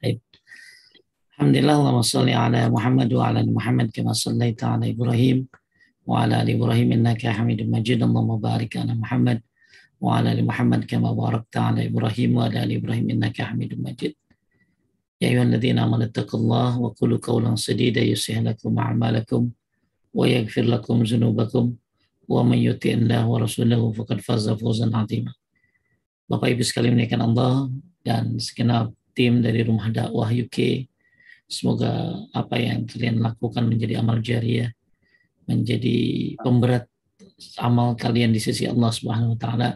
Baik. Alhamdulillah Allahumma salli ala Muhammad wa ala Muhammad kama sallaita ala Ibrahim wa ala ali Ibrahim innaka Hamidum Majid. Allahumma barik ala Muhammad wa ala ali Muhammad kama barakta ala Ibrahim wa ala ali Ibrahim innaka Hamidum Majid. Ya ayyuhalladzina amanu taqullaha wa qulu qawlan sadida yuslih lakum a'malakum wa yaghfir lakum dzunubakum wa man yuti'illah wa rasulahu faqad faza fawzan 'azima. Bapak Ibu sekalian menaikkan Allah dan segenap tim dari Rumah Dakwah UK. Semoga apa yang kalian lakukan menjadi amal jariah, menjadi pemberat amal kalian di sisi Allah Subhanahu wa taala.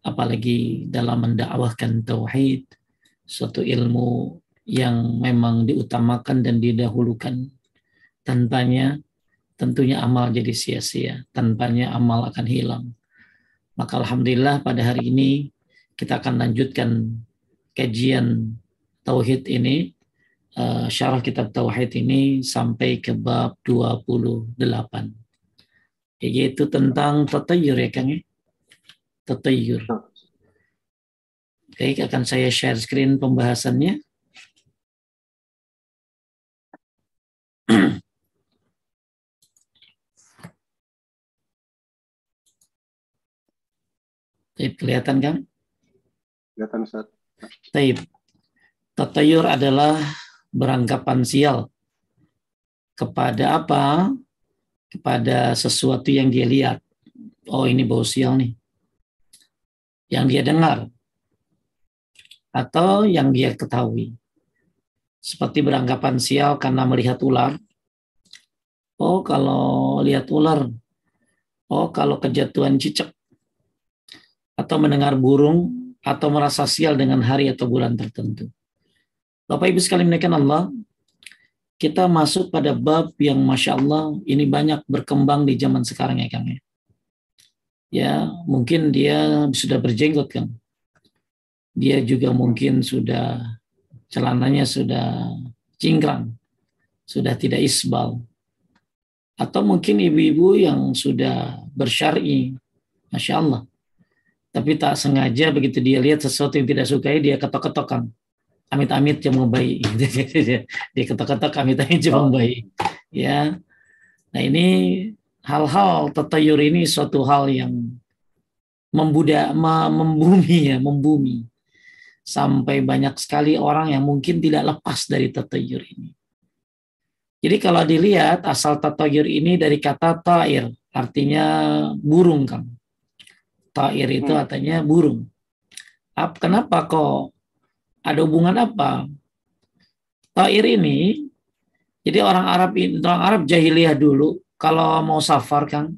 Apalagi dalam mendakwahkan tauhid, suatu ilmu yang memang diutamakan dan didahulukan. Tanpanya tentunya amal jadi sia-sia, tanpanya amal akan hilang. Maka alhamdulillah pada hari ini kita akan lanjutkan kajian tauhid ini uh, syarah kitab tauhid ini sampai ke bab 28 yaitu tentang tatayur ya Kang ya tatayur Oke, akan saya share screen pembahasannya. kelihatan kan? Kelihatan Ustaz. Taib. Tatayur adalah beranggapan sial kepada apa? Kepada sesuatu yang dia lihat. Oh ini bau sial nih. Yang dia dengar. Atau yang dia ketahui. Seperti beranggapan sial karena melihat ular. Oh kalau lihat ular. Oh kalau kejatuhan cicak. Atau mendengar burung atau merasa sial dengan hari atau bulan tertentu. Bapak Ibu sekalian menaikkan Allah, kita masuk pada bab yang Masya Allah ini banyak berkembang di zaman sekarang ya Kang ya. Ya, mungkin dia sudah berjenggot kan. Dia juga mungkin sudah celananya sudah cingkrang, sudah tidak isbal. Atau mungkin ibu-ibu yang sudah bersyari, Masya Allah tapi tak sengaja begitu dia lihat sesuatu yang tidak sukai dia ketok-ketokan. Amit-amit cuma bayi. Dia ketok-ketok amit-amit cuma bayi. Ya. Nah ini hal-hal tetayur ini suatu hal yang membuda membumi ya membumi. Sampai banyak sekali orang yang mungkin tidak lepas dari tetayur ini. Jadi kalau dilihat asal tatayur ini dari kata ta'ir artinya burung kan Ta'ir itu hmm. artinya burung. Kenapa kok ada hubungan apa? Ta'ir ini, jadi orang Arab orang Arab jahiliyah dulu kalau mau safar kan,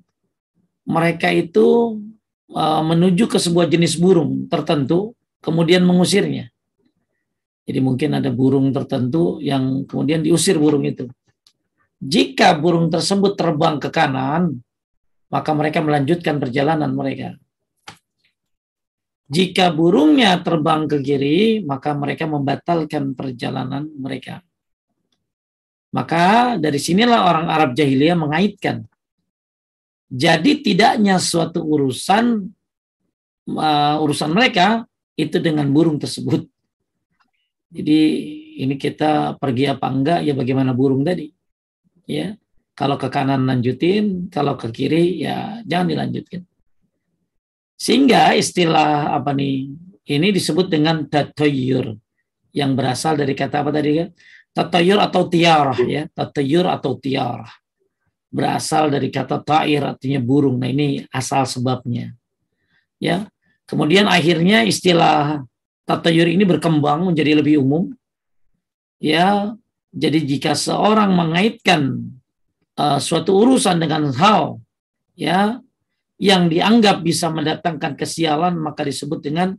mereka itu uh, menuju ke sebuah jenis burung tertentu, kemudian mengusirnya. Jadi mungkin ada burung tertentu yang kemudian diusir burung itu. Jika burung tersebut terbang ke kanan, maka mereka melanjutkan perjalanan mereka. Jika burungnya terbang ke kiri, maka mereka membatalkan perjalanan mereka. Maka dari sinilah orang Arab jahiliyah mengaitkan. Jadi tidaknya suatu urusan uh, urusan mereka itu dengan burung tersebut. Jadi ini kita pergi apa enggak ya bagaimana burung tadi. Ya. Kalau ke kanan lanjutin, kalau ke kiri ya jangan dilanjutkan. Sehingga istilah apa nih ini disebut dengan tatayur yang berasal dari kata apa tadi kan? Tatayur atau tiarah ya, tatayur atau tiarah. Berasal dari kata ta'ir artinya burung. Nah, ini asal sebabnya. Ya. Kemudian akhirnya istilah tatayur ini berkembang menjadi lebih umum. Ya, jadi jika seorang mengaitkan uh, suatu urusan dengan hal ya yang dianggap bisa mendatangkan kesialan maka disebut dengan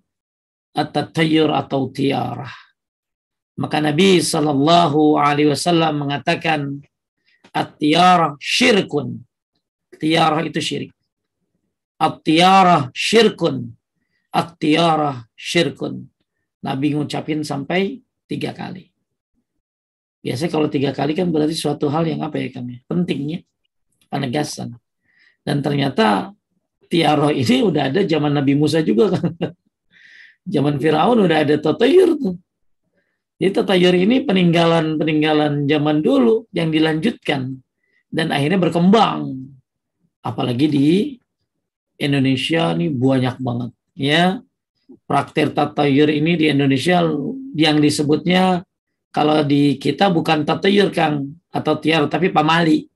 at-tayyur atau tiarah. Maka Nabi Shallallahu Alaihi Wasallam mengatakan at-tiarah syirkun. Tiarah itu syirik. At-tiarah syirkun. At-tiarah syirkun. Nabi ngucapin sampai tiga kali. Biasanya kalau tiga kali kan berarti suatu hal yang apa ya kami? Pentingnya penegasan. Dan ternyata tiaroh ini udah ada zaman Nabi Musa juga kan. zaman Firaun udah ada tatayur tuh. Jadi tatayur ini peninggalan-peninggalan zaman dulu yang dilanjutkan dan akhirnya berkembang. Apalagi di Indonesia ini banyak banget ya. Praktek tatayur ini di Indonesia yang disebutnya kalau di kita bukan tatayur Kang atau tiar tapi pamali.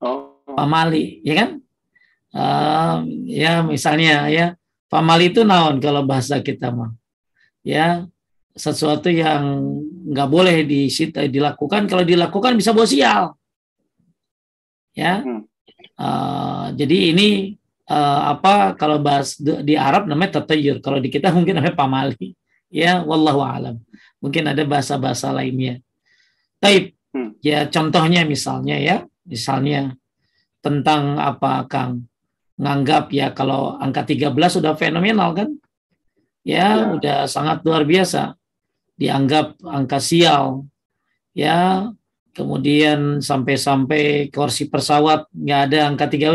Oh. Pamali, ya kan? Uh, ya misalnya ya. Pamali itu naon kalau bahasa kita mah. Ya, sesuatu yang nggak boleh disita, dilakukan. Kalau dilakukan bisa bawa sial. Ya. Uh, jadi ini uh, apa kalau bahas di Arab namanya tatayur kalau di kita mungkin namanya pamali. Ya wallahu alam. Mungkin ada bahasa-bahasa lainnya. Taib. Hmm. ya contohnya misalnya ya. Misalnya tentang apa Kang nganggap ya kalau angka 13 sudah fenomenal kan? Ya, ya. udah sangat luar biasa. Dianggap angka sial. Ya kemudian sampai-sampai kursi pesawat nggak ada angka 13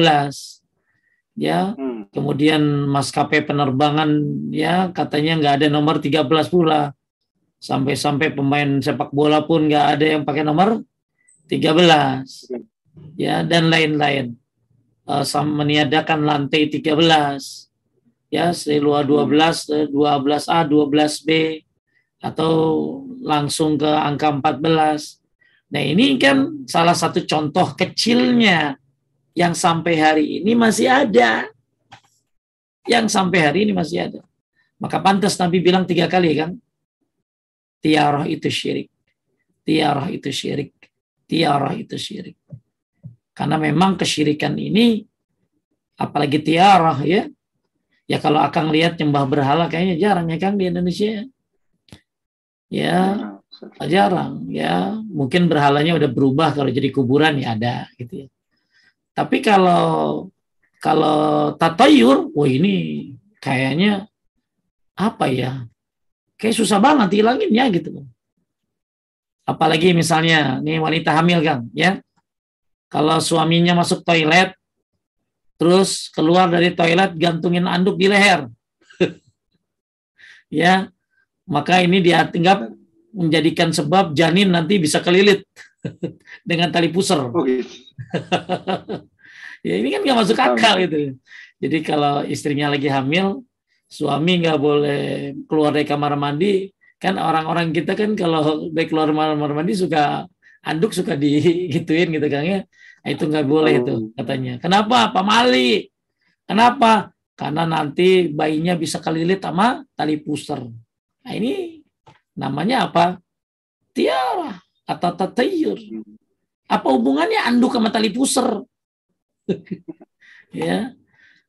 ya hmm. kemudian maskapai penerbangan ya katanya nggak ada nomor 13 pula. Sampai-sampai pemain sepak bola pun nggak ada yang pakai nomor 13 ya dan lain-lain uh, meniadakan lantai 13 ya luar 12 12A 12B atau langsung ke angka 14. Nah ini kan salah satu contoh kecilnya yang sampai hari ini masih ada. Yang sampai hari ini masih ada. Maka pantas Nabi bilang tiga kali kan. Tiarah itu syirik. Tiarah itu syirik. Tiarah itu syirik. Karena memang kesyirikan ini apalagi tiarah ya. Ya kalau akan lihat nyembah berhala kayaknya jarang ya kan di Indonesia. Ya jarang ya. Mungkin berhalanya udah berubah kalau jadi kuburan ya ada gitu ya. Tapi kalau kalau tatayur wah ini kayaknya apa ya? Kayak susah banget hilanginnya gitu. Apalagi misalnya nih wanita hamil kan ya kalau suaminya masuk toilet terus keluar dari toilet gantungin anduk di leher ya maka ini dianggap menjadikan sebab janin nanti bisa kelilit dengan tali pusar. Oh, gitu. ya ini kan nggak masuk akal itu. Jadi kalau istrinya lagi hamil, suami nggak boleh keluar dari kamar mandi. Kan orang-orang kita kan kalau baik keluar kamar mandi suka anduk suka digituin gitu kan ya. Nah, itu nggak boleh itu oh. katanya. Kenapa? Pak Mali. Kenapa? Karena nanti bayinya bisa kelilit sama tali pusar. Nah ini namanya apa? Tiara atau tatayur. Apa hubungannya anduk sama tali pusar? ya.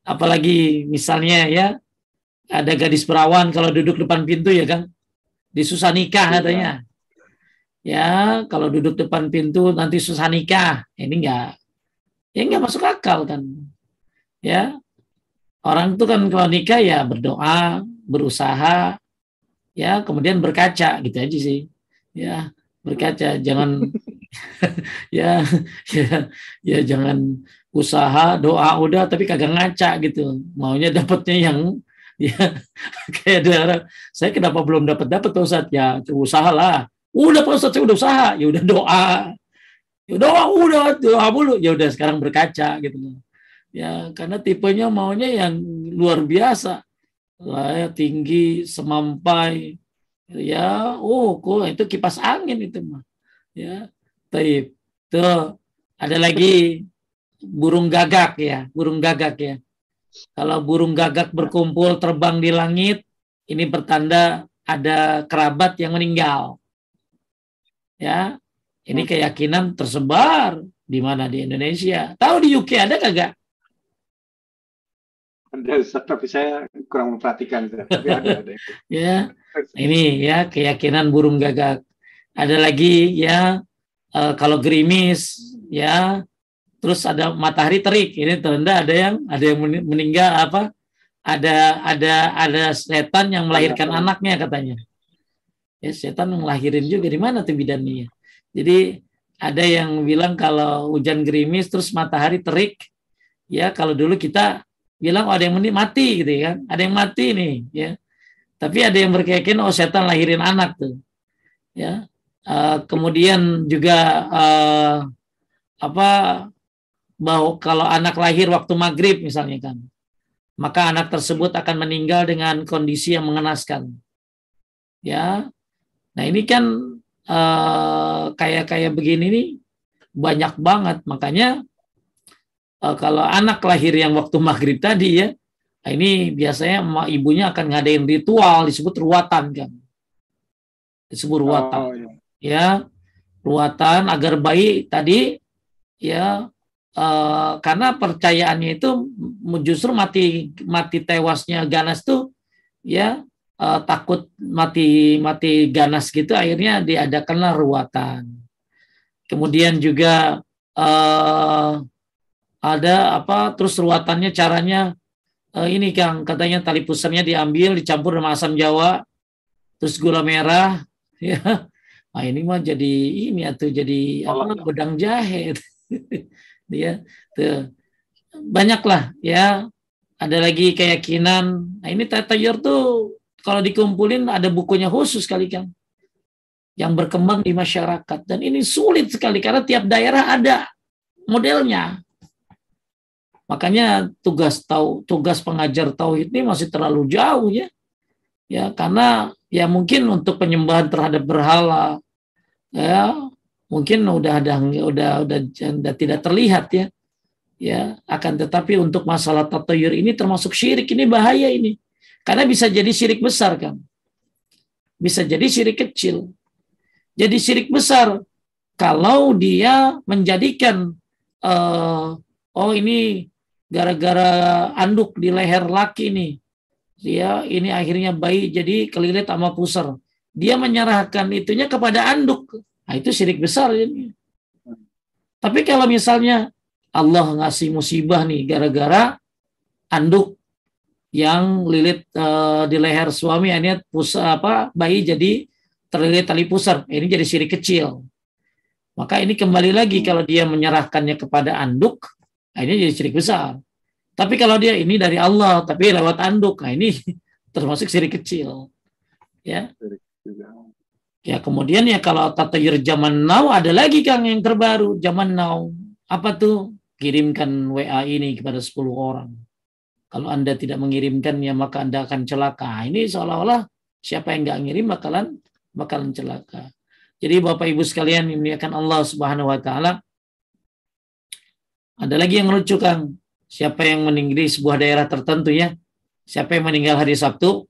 Apalagi misalnya ya ada gadis perawan kalau duduk depan pintu ya kan disusah nikah iya. katanya. Ya, kalau duduk depan pintu nanti susah nikah. Ini enggak ya enggak masuk akal kan. Ya. Orang itu kan kalau nikah ya berdoa, berusaha, ya kemudian berkaca gitu aja sih ya berkaca jangan ya ya ya jangan usaha doa udah tapi kagak ngaca gitu maunya dapatnya yang ya kayak ada saya kenapa belum dapat dapat tuh saat ya usaha lah udah Pak Ustadz saya udah usaha. Ya udah doa. Ya doa udah doa dulu ya udah sekarang berkaca gitu. Ya karena tipenya maunya yang luar biasa. Lah ya tinggi semampai. Ya oh kok itu kipas angin itu mah. Ya taib. Tuh ada lagi. Burung gagak ya. Burung gagak ya. Kalau burung gagak berkumpul terbang di langit ini bertanda ada kerabat yang meninggal ya ini keyakinan tersebar di mana di Indonesia tahu di UK ada kagak tapi saya kurang memperhatikan. Tapi ada, ada. ya, ini ya keyakinan burung gagak. Ada lagi ya uh, kalau gerimis ya, terus ada matahari terik. Ini tanda ada yang ada yang meninggal apa? Ada ada ada setan yang melahirkan ya, anaknya katanya. Ya setan melahirin juga di mana tuh bidannya. Jadi ada yang bilang kalau hujan gerimis terus matahari terik, ya kalau dulu kita bilang oh, ada yang mati gitu ya kan ada yang mati nih ya Tapi ada yang berkeyakinan oh setan lahirin anak tuh. Ya. Uh, kemudian juga uh, apa bahwa kalau anak lahir waktu maghrib misalnya kan, maka anak tersebut akan meninggal dengan kondisi yang mengenaskan. Ya, nah ini kan uh, kayak kayak begini nih banyak banget, makanya uh, kalau anak lahir yang waktu maghrib tadi ya, nah ini biasanya emak ibunya akan ngadain ritual disebut ruatan kan, disebut ruatan. Oh, iya. Ya ruatan agar bayi tadi ya uh, karena percayaannya itu justru mati mati tewasnya ganas tuh ya uh, takut mati mati ganas gitu akhirnya diadakanlah ruatan. Kemudian juga uh, ada apa terus ruatannya caranya uh, ini Kang katanya tali pusarnya diambil dicampur dengan asam jawa terus gula merah ya. Ah ini mah jadi ini atau jadi apa bedang jahe dia tuh. Banyaklah ya. Ada lagi keyakinan. Nah ini tatayur tuh kalau dikumpulin ada bukunya khusus kali kan yang berkembang di masyarakat. Dan ini sulit sekali karena tiap daerah ada modelnya. Makanya tugas tahu tugas pengajar tauhid ini masih terlalu jauh ya. Ya karena ya mungkin untuk penyembahan terhadap berhala ya mungkin udah ada udah udah udah tidak terlihat ya. Ya akan tetapi untuk masalah tatayur ini termasuk syirik ini bahaya ini karena bisa jadi syirik besar kan bisa jadi syirik kecil jadi syirik besar kalau dia menjadikan uh, oh ini gara-gara anduk di leher laki nih ya ini akhirnya bayi jadi kelilit sama pusar dia menyerahkan itunya kepada anduk. Nah, itu syirik besar. Ini. Tapi kalau misalnya Allah ngasih musibah nih gara-gara anduk yang lilit uh, di leher suami ini pusat apa bayi jadi terlilit tali pusar. Ini jadi syirik kecil. Maka ini kembali lagi kalau dia menyerahkannya kepada anduk ini jadi syirik besar. Tapi kalau dia ini dari Allah tapi lewat anduk nah ini termasuk syirik kecil. Ya. Ya. Kemudian ya kalau tatayur zaman now ada lagi Kang yang terbaru zaman now. Apa tuh? Kirimkan WA ini kepada 10 orang. Kalau Anda tidak mengirimkan ya maka Anda akan celaka. Ini seolah-olah siapa yang nggak ngirim bakalan bakalan celaka. Jadi Bapak Ibu sekalian ini akan Allah Subhanahu wa taala ada lagi yang lucu Kang. Siapa yang meninggal di sebuah daerah tertentu ya. Siapa yang meninggal hari Sabtu,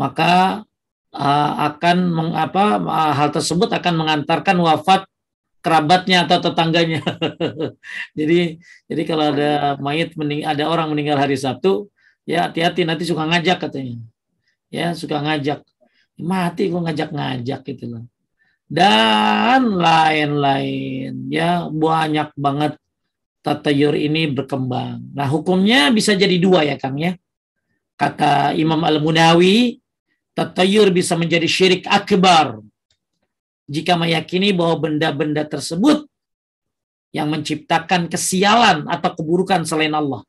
maka uh, akan mengapa uh, hal tersebut akan mengantarkan wafat kerabatnya atau tetangganya. jadi jadi kalau ada mening ada orang meninggal hari Sabtu, ya hati-hati nanti suka ngajak katanya. Ya, suka ngajak. Mati kok ngajak-ngajak gitu loh. Dan lain-lain ya banyak banget tatayur ini berkembang. Nah, hukumnya bisa jadi dua ya Kang ya. Kata Imam Al-Munawi Tatayur bisa menjadi syirik akbar jika meyakini bahwa benda-benda tersebut yang menciptakan kesialan atau keburukan selain Allah.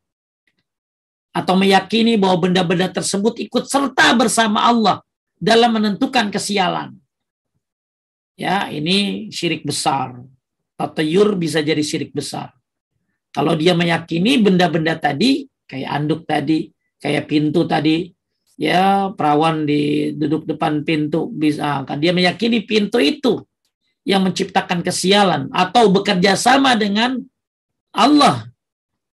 Atau meyakini bahwa benda-benda tersebut ikut serta bersama Allah dalam menentukan kesialan. Ya, ini syirik besar. Tatayur bisa jadi syirik besar. Kalau dia meyakini benda-benda tadi, kayak anduk tadi, kayak pintu tadi, ya perawan di duduk depan pintu bisa kan. Dia meyakini pintu itu yang menciptakan kesialan atau bekerja sama dengan Allah.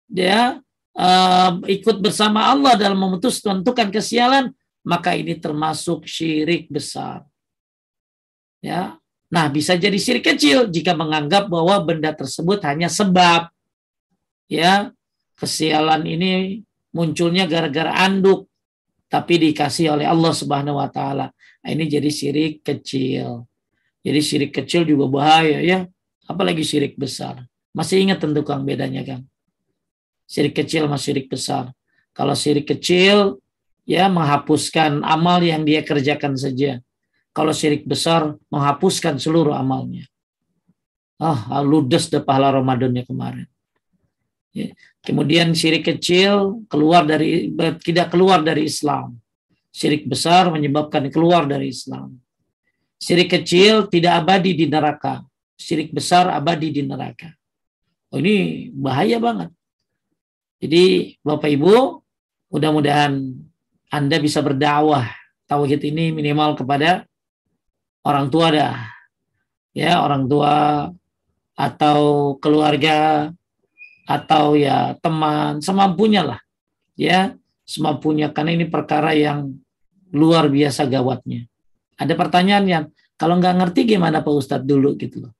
Dia uh, ikut bersama Allah dalam memutus menentukan kesialan maka ini termasuk syirik besar. Ya nah bisa jadi syirik kecil jika menganggap bahwa benda tersebut hanya sebab. Ya kesialan ini munculnya gara-gara anduk tapi dikasih oleh Allah Subhanahu wa taala. Nah, ini jadi syirik kecil. Jadi syirik kecil juga bahaya ya, apalagi syirik besar. Masih ingat tentu Kang bedanya Kang? Syirik kecil sama syirik besar. Kalau syirik kecil ya menghapuskan amal yang dia kerjakan saja. Kalau syirik besar menghapuskan seluruh amalnya. Ah, ludes deh pahala Ramadannya kemarin. Ya. Kemudian syirik kecil keluar dari tidak keluar dari Islam. Syirik besar menyebabkan keluar dari Islam. Syirik kecil tidak abadi di neraka. Syirik besar abadi di neraka. Oh, ini bahaya banget. Jadi Bapak Ibu, mudah-mudahan Anda bisa berdakwah tauhid ini minimal kepada orang tua dah. Ya, orang tua atau keluarga atau ya teman semampunya lah. Ya, semampunya karena ini perkara yang luar biasa gawatnya. Ada pertanyaan yang kalau nggak ngerti gimana Pak Ustadz dulu gitu loh.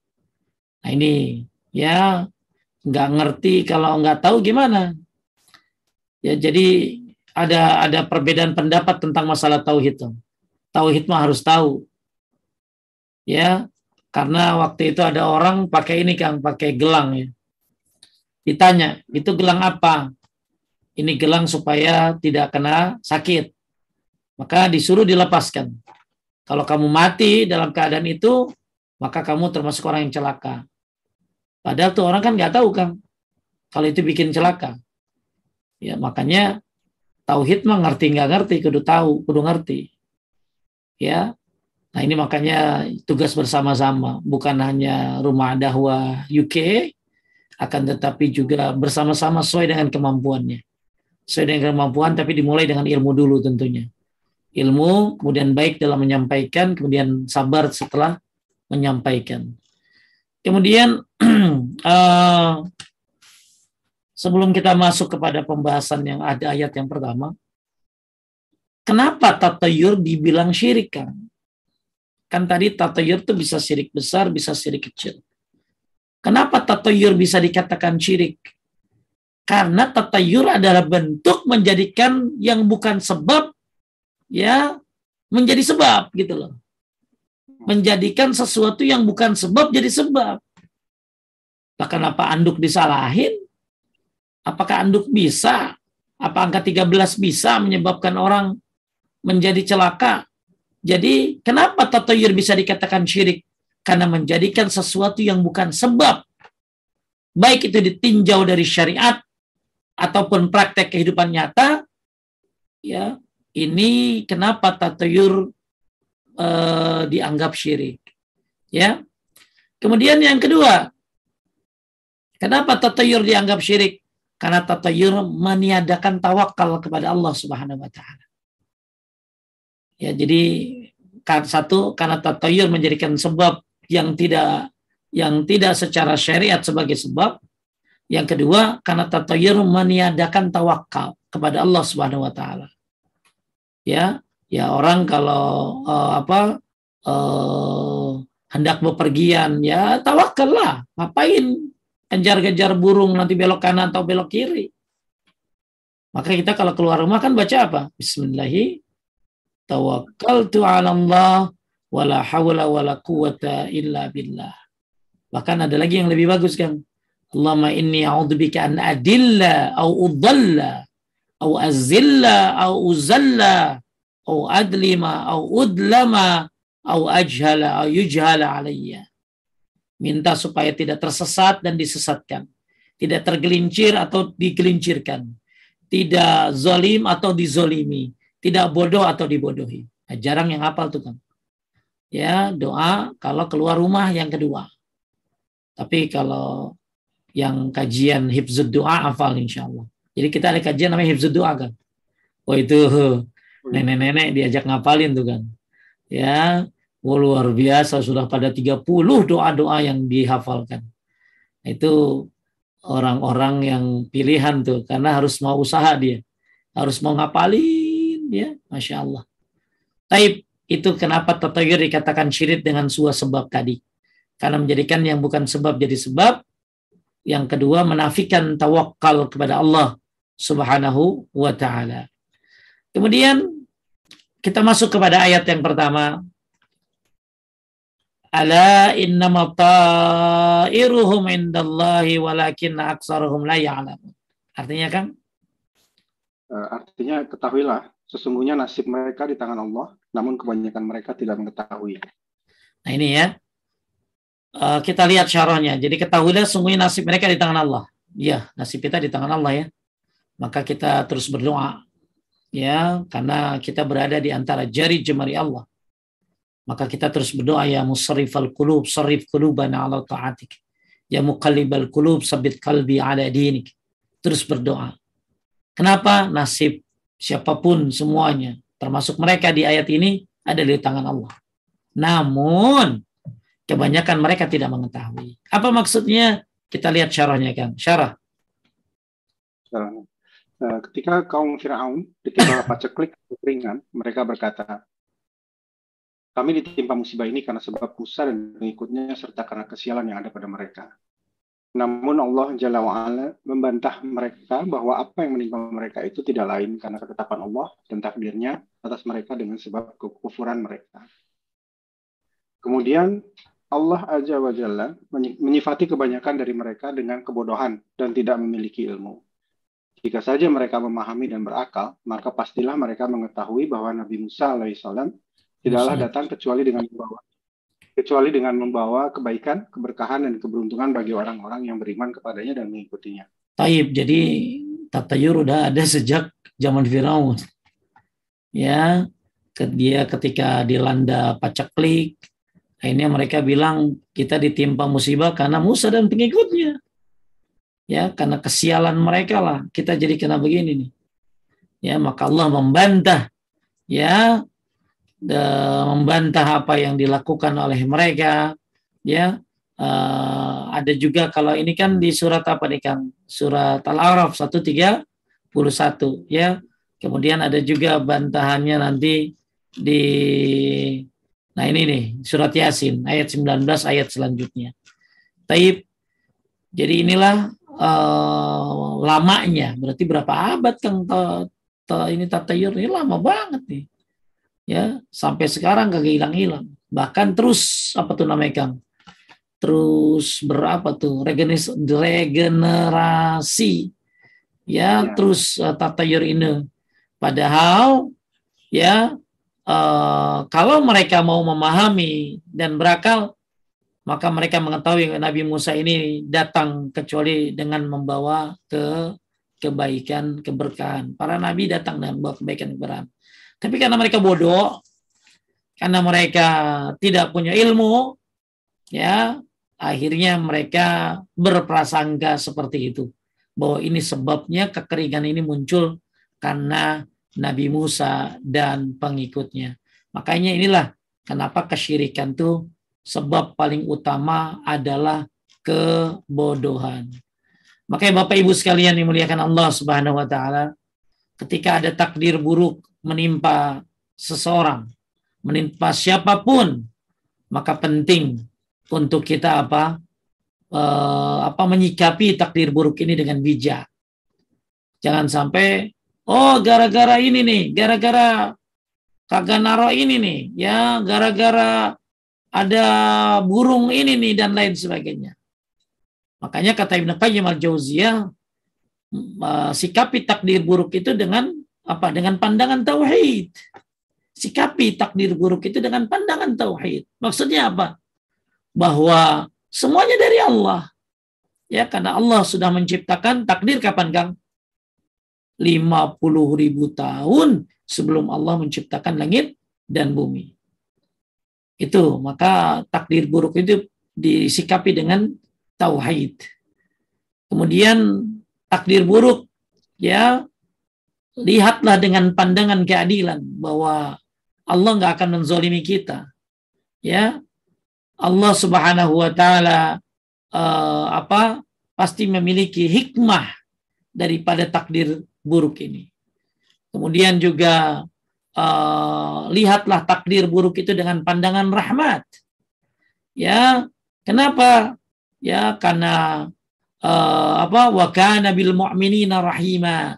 Nah ini ya nggak ngerti kalau nggak tahu gimana Ya, jadi ada ada perbedaan pendapat tentang masalah tauhid. Tauhid mah harus tahu. Ya, karena waktu itu ada orang pakai ini Kang, pakai gelang ya. Ditanya, itu gelang apa? Ini gelang supaya tidak kena sakit. Maka disuruh dilepaskan. Kalau kamu mati dalam keadaan itu, maka kamu termasuk orang yang celaka. Padahal tuh orang kan nggak tahu Kang, kalau itu bikin celaka. Ya, makanya tauhid mah ngerti nggak ngerti, kudu tahu, kudu ngerti. Ya. Nah, ini makanya tugas bersama-sama, bukan hanya rumah dakwah UK akan tetapi juga bersama-sama sesuai dengan kemampuannya. Sesuai dengan kemampuan tapi dimulai dengan ilmu dulu tentunya. Ilmu, kemudian baik dalam menyampaikan, kemudian sabar setelah menyampaikan. Kemudian uh, sebelum kita masuk kepada pembahasan yang ada ayat yang pertama, kenapa tatayur dibilang syirik kan? Kan tadi tatayur itu bisa syirik besar, bisa syirik kecil. Kenapa tatayur bisa dikatakan syirik? Karena tatayur adalah bentuk menjadikan yang bukan sebab ya menjadi sebab gitu loh. Menjadikan sesuatu yang bukan sebab jadi sebab. Lah kenapa anduk disalahin? Apakah anduk bisa? Apa angka 13 bisa menyebabkan orang menjadi celaka? Jadi kenapa tatayur bisa dikatakan syirik? Karena menjadikan sesuatu yang bukan sebab. Baik itu ditinjau dari syariat ataupun praktek kehidupan nyata, ya ini kenapa tatayur eh, dianggap syirik? Ya. Kemudian yang kedua, kenapa tatayur dianggap syirik? Karena tatayur meniadakan tawakal kepada Allah Subhanahu wa taala. Ya, jadi satu karena tatayur menjadikan sebab yang tidak yang tidak secara syariat sebagai sebab. Yang kedua, karena tatayur meniadakan tawakal kepada Allah Subhanahu wa taala. Ya, ya orang kalau uh, apa uh, hendak bepergian ya tawakallah. Ngapain kejar-kejar burung nanti belok kanan atau belok kiri. Maka kita kalau keluar rumah kan baca apa? Bismillahi tawakkaltu 'ala Allah wala hawla wala quwata illa billah. Bahkan ada lagi yang lebih bagus kan. Allahumma inni a'udzubika an adilla au udalla au azilla au uzalla au adlima au udlama au ajhala au yujhala alayya. Minta supaya tidak tersesat dan disesatkan. Tidak tergelincir atau digelincirkan. Tidak zolim atau dizolimi. Tidak bodoh atau dibodohi. Nah, jarang yang hafal tuh kan. Ya, doa kalau keluar rumah yang kedua. Tapi kalau yang kajian hifzud doa hafal insya Allah. Jadi kita ada kajian namanya hifzud doa kan. Oh itu nenek-nenek diajak ngapalin tuh kan. Ya, Oh, luar biasa sudah pada 30 doa-doa yang dihafalkan. Itu orang-orang yang pilihan tuh karena harus mau usaha dia. Harus mau ngapalin ya, Masya Allah. Taib itu kenapa tatayur dikatakan syirik dengan sebuah sebab tadi. Karena menjadikan yang bukan sebab jadi sebab. Yang kedua menafikan tawakal kepada Allah subhanahu wa ta'ala. Kemudian kita masuk kepada ayat yang pertama Ala innama ta'iruhum indallahi walakin aksaruhum la ya'lamun. Artinya kan? artinya ketahuilah sesungguhnya nasib mereka di tangan Allah, namun kebanyakan mereka tidak mengetahui. Nah ini ya. Uh, kita lihat syarahnya. Jadi ketahuilah sesungguhnya nasib mereka di tangan Allah. Ya, nasib kita di tangan Allah ya. Maka kita terus berdoa. ya karena kita berada di antara jari jemari Allah maka kita terus berdoa ya musarrifal qulub sarrif qulubana ala ta'atik ya muqallibal qulub sabit qalbi ala dinik terus berdoa kenapa nasib siapa pun semuanya termasuk mereka di ayat ini ada di tangan Allah. Namun kebanyakan mereka tidak mengetahui. Apa maksudnya? Kita lihat syarahnya kan syarah. Syarahnya. Eh, ketika kaum Firaun ditimpa paceklik ringan, mereka berkata, kami ditimpa musibah ini karena sebab Musa dan pengikutnya serta karena kesialan yang ada pada mereka. Namun Allah Jalla wa'ala membantah mereka bahwa apa yang menimpa mereka itu tidak lain karena ketetapan Allah dan takdirnya atas mereka dengan sebab kekufuran mereka. Kemudian Allah Azza wa Jalla menyifati kebanyakan dari mereka dengan kebodohan dan tidak memiliki ilmu. Jika saja mereka memahami dan berakal, maka pastilah mereka mengetahui bahwa Nabi Musa alaihissalam tidaklah datang kecuali dengan membawa kecuali dengan membawa kebaikan, keberkahan dan keberuntungan bagi orang-orang yang beriman kepadanya dan mengikutinya. Taib, jadi tatayur udah ada sejak zaman Firaun. Ya, dia ketika dilanda pacaklik, akhirnya mereka bilang kita ditimpa musibah karena Musa dan pengikutnya ya karena kesialan mereka lah kita jadi kena begini nih ya maka Allah membantah ya membantah apa yang dilakukan oleh mereka ya. Uh, ada juga kalau ini kan di surat apa nih Kang? Surat Al-A'raf 131 ya. Kemudian ada juga bantahannya nanti di nah ini nih surat Yasin ayat 19 ayat selanjutnya. Taib. Jadi inilah uh, lamanya. Berarti berapa abad kang ta, ta, ini tatayur? Ini lama banget nih ya sampai sekarang gak hilang-hilang bahkan terus apa tuh namanya kang terus berapa tuh regenerasi ya, ya. terus uh, tatayur ini padahal ya uh, kalau mereka mau memahami dan berakal maka mereka mengetahui Nabi Musa ini datang kecuali dengan membawa ke kebaikan, keberkahan. Para nabi datang dengan membawa kebaikan, keberkahan. Tapi karena mereka bodoh, karena mereka tidak punya ilmu, ya akhirnya mereka berprasangka seperti itu bahwa ini sebabnya kekeringan ini muncul karena Nabi Musa dan pengikutnya. Makanya inilah kenapa kesyirikan tuh sebab paling utama adalah kebodohan. Makanya Bapak Ibu sekalian yang muliakan Allah Subhanahu wa taala, ketika ada takdir buruk menimpa seseorang, menimpa siapa pun, maka penting untuk kita apa? Eh, apa menyikapi takdir buruk ini dengan bijak. Jangan sampai oh gara-gara ini nih, gara-gara kagak naro ini nih, ya gara-gara ada burung ini nih dan lain sebagainya. Makanya kata Ibn Qayyim al-Jauziyah sikapi takdir buruk itu dengan apa? Dengan pandangan tauhid. Sikapi takdir buruk itu dengan pandangan tauhid. Maksudnya apa? Bahwa semuanya dari Allah. Ya, karena Allah sudah menciptakan takdir kapan, Kang? 50 ribu tahun sebelum Allah menciptakan langit dan bumi. Itu maka takdir buruk itu disikapi dengan tauhid. Kemudian takdir buruk ya lihatlah dengan pandangan keadilan bahwa Allah nggak akan menzolimi kita. Ya, Allah Subhanahu Wa Taala uh, apa pasti memiliki hikmah daripada takdir buruk ini. Kemudian juga uh, lihatlah takdir buruk itu dengan pandangan rahmat. Ya, kenapa? Ya, karena uh, apa? Wa kana bil mu'minina rahima.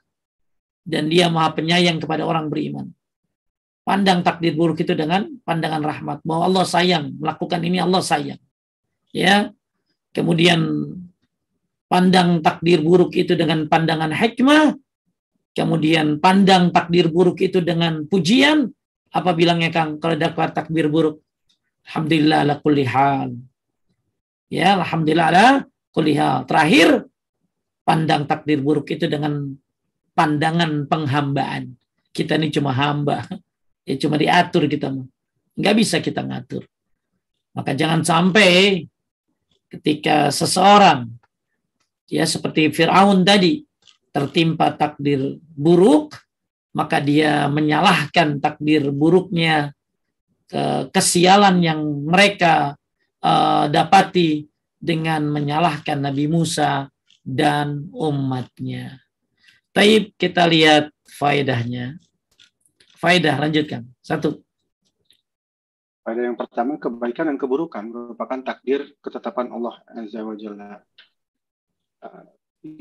Dan dia Maha Penyayang kepada orang beriman. Pandang takdir buruk itu dengan pandangan rahmat bahwa Allah sayang, melakukan ini Allah sayang. Ya. Kemudian pandang takdir buruk itu dengan pandangan hikmah kemudian pandang takdir buruk itu dengan pujian, apa bilangnya Kang kalau dapat takdir buruk? Alhamdulillah ala kulli. Ya, alhamdulillah ala kulli. Terakhir, pandang takdir buruk itu dengan pandangan penghambaan. Kita ini cuma hamba. Ya cuma diatur kita. Nggak bisa kita ngatur. Maka jangan sampai ketika seseorang ya seperti Firaun tadi tertimpa takdir buruk maka dia menyalahkan takdir buruknya ke kesialan yang mereka uh, dapati dengan menyalahkan Nabi Musa dan umatnya. Taib kita lihat faedahnya. Faedah lanjutkan. Satu. Faedah yang pertama kebaikan dan keburukan merupakan takdir ketetapan Allah Azza wa Jalla. Uh,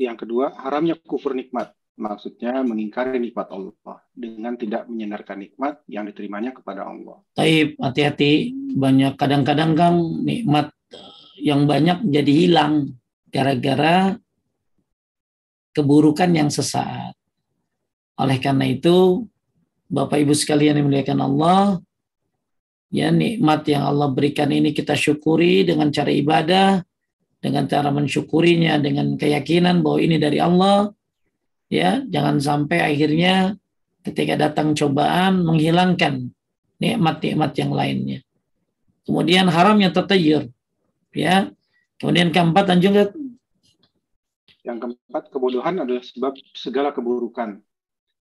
yang kedua haramnya kufur nikmat maksudnya mengingkari nikmat Allah dengan tidak menyendarkan nikmat yang diterimanya kepada Allah. Taib, hati-hati. Banyak kadang-kadang kan nikmat yang banyak jadi hilang gara-gara keburukan yang sesaat. Oleh karena itu, Bapak Ibu sekalian yang dimuliakan Allah, ya nikmat yang Allah berikan ini kita syukuri dengan cara ibadah, dengan cara mensyukurinya dengan keyakinan bahwa ini dari Allah ya. Jangan sampai akhirnya ketika datang cobaan menghilangkan nikmat-nikmat yang lainnya. Kemudian haramnya tatayur ya. Kemudian keempat dan juga yang keempat kebodohan adalah sebab segala keburukan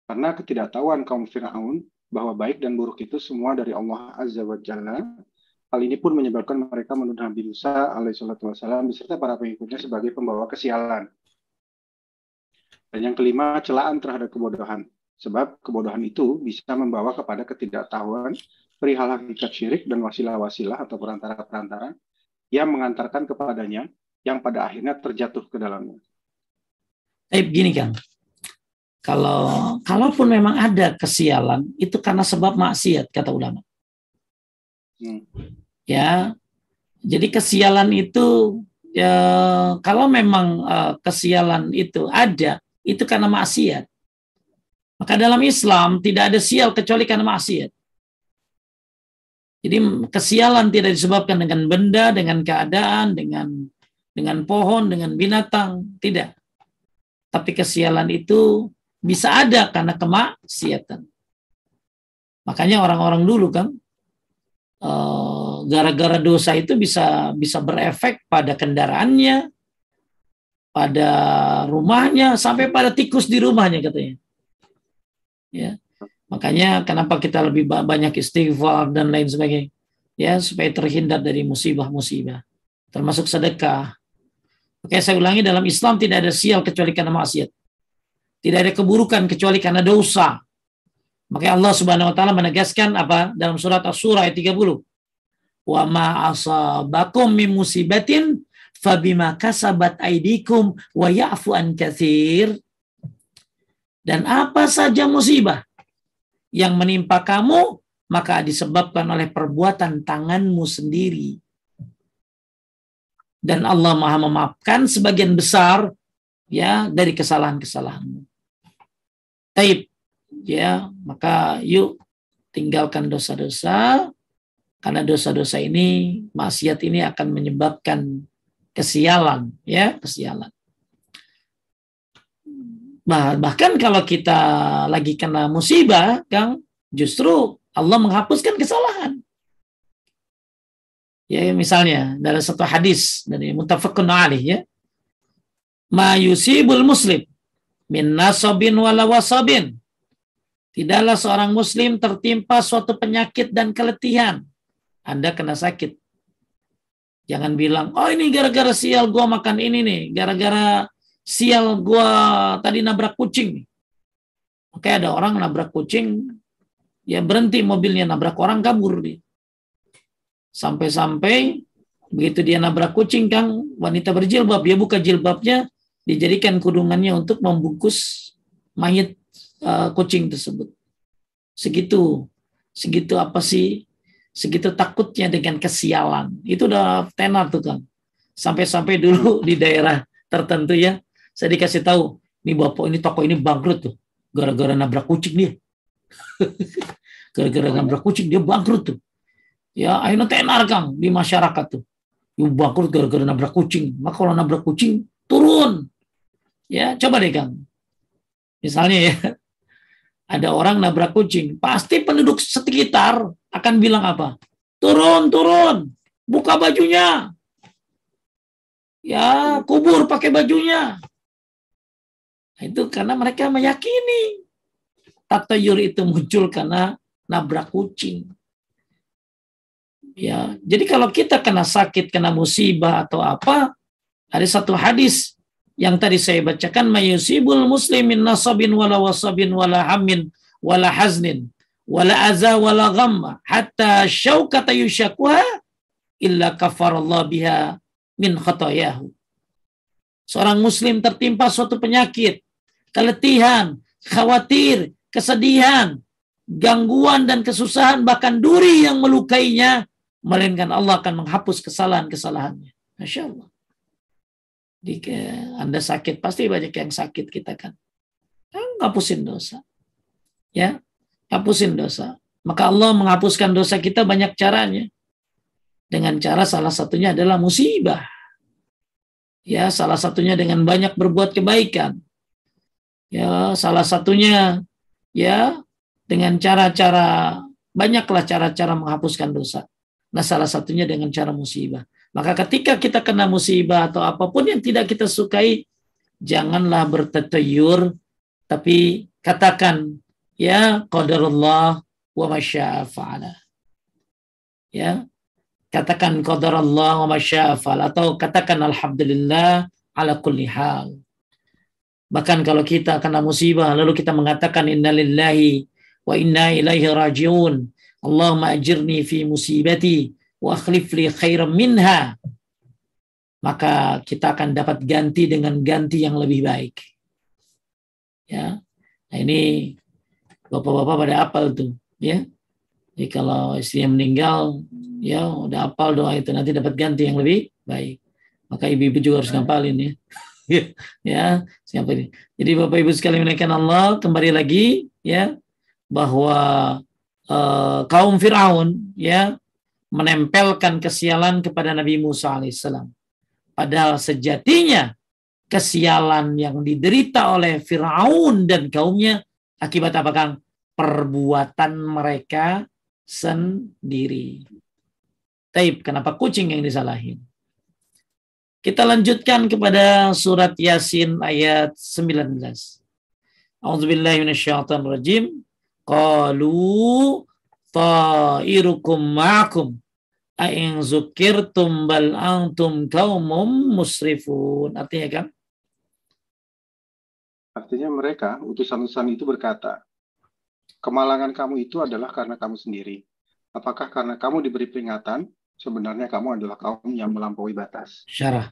karena ketidaktahuan kaum Firaun bahwa baik dan buruk itu semua dari Allah Azza wa Jalla Hal ini pun menyebabkan mereka menuduh Nabi Musa alaihissalam beserta para pengikutnya sebagai pembawa kesialan. Dan yang kelima, celaan terhadap kebodohan. Sebab kebodohan itu bisa membawa kepada ketidaktahuan perihal hakikat syirik dan wasilah-wasilah atau perantara-perantara yang mengantarkan kepadanya yang pada akhirnya terjatuh ke dalamnya. Eh, begini kan, kalau kalaupun memang ada kesialan itu karena sebab maksiat kata ulama. Hmm. Ya, jadi kesialan itu ya kalau memang uh, kesialan itu ada itu karena maksiat. Maka dalam Islam tidak ada sial kecuali karena maksiat. Jadi kesialan tidak disebabkan dengan benda, dengan keadaan, dengan dengan pohon, dengan binatang, tidak. Tapi kesialan itu bisa ada karena kemaksiatan. Makanya orang-orang dulu kan eh, gara-gara dosa itu bisa bisa berefek pada kendaraannya, pada rumahnya sampai pada tikus di rumahnya katanya. Ya. Makanya kenapa kita lebih banyak istighfar dan lain sebagainya. Ya, supaya terhindar dari musibah-musibah. Termasuk sedekah. Oke, saya ulangi dalam Islam tidak ada sial kecuali karena maksiat. Tidak ada keburukan kecuali karena dosa. Maka Allah Subhanahu wa taala menegaskan apa dalam surat Asy-Syura ayat 30. Wa ma asabakum min musibatin fabima kasabat aidikum wa ya'fu an kathir. Dan apa saja musibah yang menimpa kamu, maka disebabkan oleh perbuatan tanganmu sendiri. Dan Allah maha memaafkan sebagian besar ya dari kesalahan-kesalahanmu. Taib, ya maka yuk tinggalkan dosa-dosa karena dosa-dosa ini maksiat ini akan menyebabkan kesialan ya kesialan bah, bahkan kalau kita lagi kena musibah Kang justru Allah menghapuskan kesalahan ya misalnya dalam satu hadis dari mutafakun alih ya ma yusibul muslim min nasabin wala wasabin tidaklah seorang muslim tertimpa suatu penyakit dan keletihan anda kena sakit Jangan bilang, oh ini gara-gara sial gua makan ini nih, gara-gara sial gua tadi nabrak kucing. Oke ada orang nabrak kucing, ya berhenti mobilnya nabrak orang kabur dia. Sampai-sampai begitu dia nabrak kucing kang wanita berjilbab dia buka jilbabnya dijadikan kudungannya untuk membungkus mayat uh, kucing tersebut segitu segitu apa sih segitu takutnya dengan kesialan. Itu udah tenar tuh kan. Sampai-sampai dulu di daerah tertentu ya, saya dikasih tahu, nih bapak ini toko ini bangkrut tuh, gara-gara nabrak kucing dia. gara-gara nabrak kucing dia bangkrut tuh. Ya, akhirnya tenar kang di masyarakat tuh. Yang bangkrut gara-gara nabrak kucing. Maka kalau nabrak kucing turun. Ya, coba deh kang. Misalnya ya, ada orang nabrak kucing, pasti penduduk sekitar akan bilang apa? Turun, turun, buka bajunya. Ya, kubur pakai bajunya. Nah, itu karena mereka meyakini tatayur itu muncul karena nabrak kucing. Ya, jadi kalau kita kena sakit, kena musibah atau apa, ada satu hadis yang tadi saya bacakan mayusibul muslimin nasabin wala wasabin wala hamin wala haznin wala aza wala ghamma hatta syaukata yushakuha illa kafarallah biha min khatayahu. Seorang muslim tertimpa suatu penyakit, keletihan, khawatir, kesedihan, gangguan dan kesusahan bahkan duri yang melukainya melainkan Allah akan menghapus kesalahan-kesalahannya. Masya Allah. Jika Anda sakit, pasti banyak yang sakit kita kan. Hapusin dosa. Ya, hapusin dosa. Maka Allah menghapuskan dosa kita banyak caranya. Dengan cara salah satunya adalah musibah. Ya, salah satunya dengan banyak berbuat kebaikan. Ya, salah satunya ya dengan cara-cara banyaklah cara-cara menghapuskan dosa. Nah, salah satunya dengan cara musibah. Maka ketika kita kena musibah atau apa pun yang tidak kita sukai, janganlah bertetayur, tapi katakan, ya qadarullah wa masya'afa'ala. Ya, katakan qadarullah wa masya'afa'ala. Atau katakan alhamdulillah ala kulli hal. Bahkan kalau kita kena musibah, lalu kita mengatakan innalillahi wa inna ilaihi rajiun. Allahumma ajirni fi musibati wa li khairan minha maka kita akan dapat ganti dengan ganti yang lebih baik. Ya. Nah, ini bapak-bapak pada apal tuh, ya. Jadi kalau istrinya meninggal, ya udah apal doa itu nanti dapat ganti yang lebih baik. Maka ibu-ibu juga harus ngapalin ya. ya, siapa ini? Jadi Bapak Ibu sekalian menaikkan Allah, kembali lagi ya bahwa uh, kaum Firaun ya menempelkan kesialan kepada Nabi Musa alaihissalam. Padahal sejatinya kesialan yang diderita oleh Firaun dan kaumnya akibat apa Kang? Perbuatan mereka sendiri. Taib, kenapa kucing yang disalahin? Kita lanjutkan kepada surat Yasin ayat 19. A'udzubillahi minasyaitonir Qalu ta'irukum ma'akum aing zukirtum bal antum kaumum musrifun. Artinya kan? Artinya mereka, utusan-utusan itu berkata, kemalangan kamu itu adalah karena kamu sendiri. Apakah karena kamu diberi peringatan, sebenarnya kamu adalah kaum yang melampaui batas. Syarah.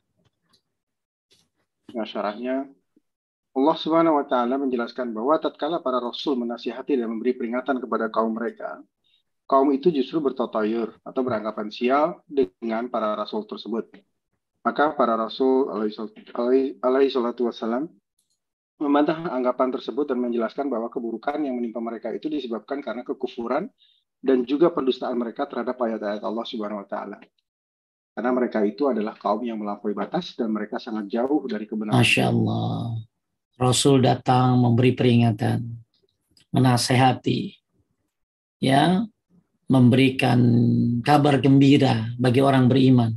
Nah, syarahnya, Allah Subhanahu wa taala menjelaskan bahwa tatkala para rasul menasihati dan memberi peringatan kepada kaum mereka, kaum itu justru bertotayur atau beranggapan sial dengan para rasul tersebut. Maka para rasul alaihi salatu wassalam membantah anggapan tersebut dan menjelaskan bahwa keburukan yang menimpa mereka itu disebabkan karena kekufuran dan juga pendustaan mereka terhadap ayat-ayat Allah Subhanahu wa taala. Karena mereka itu adalah kaum yang melampaui batas dan mereka sangat jauh dari kebenaran. Masya. Rasul datang memberi peringatan, menasehati, ya memberikan kabar gembira bagi orang beriman,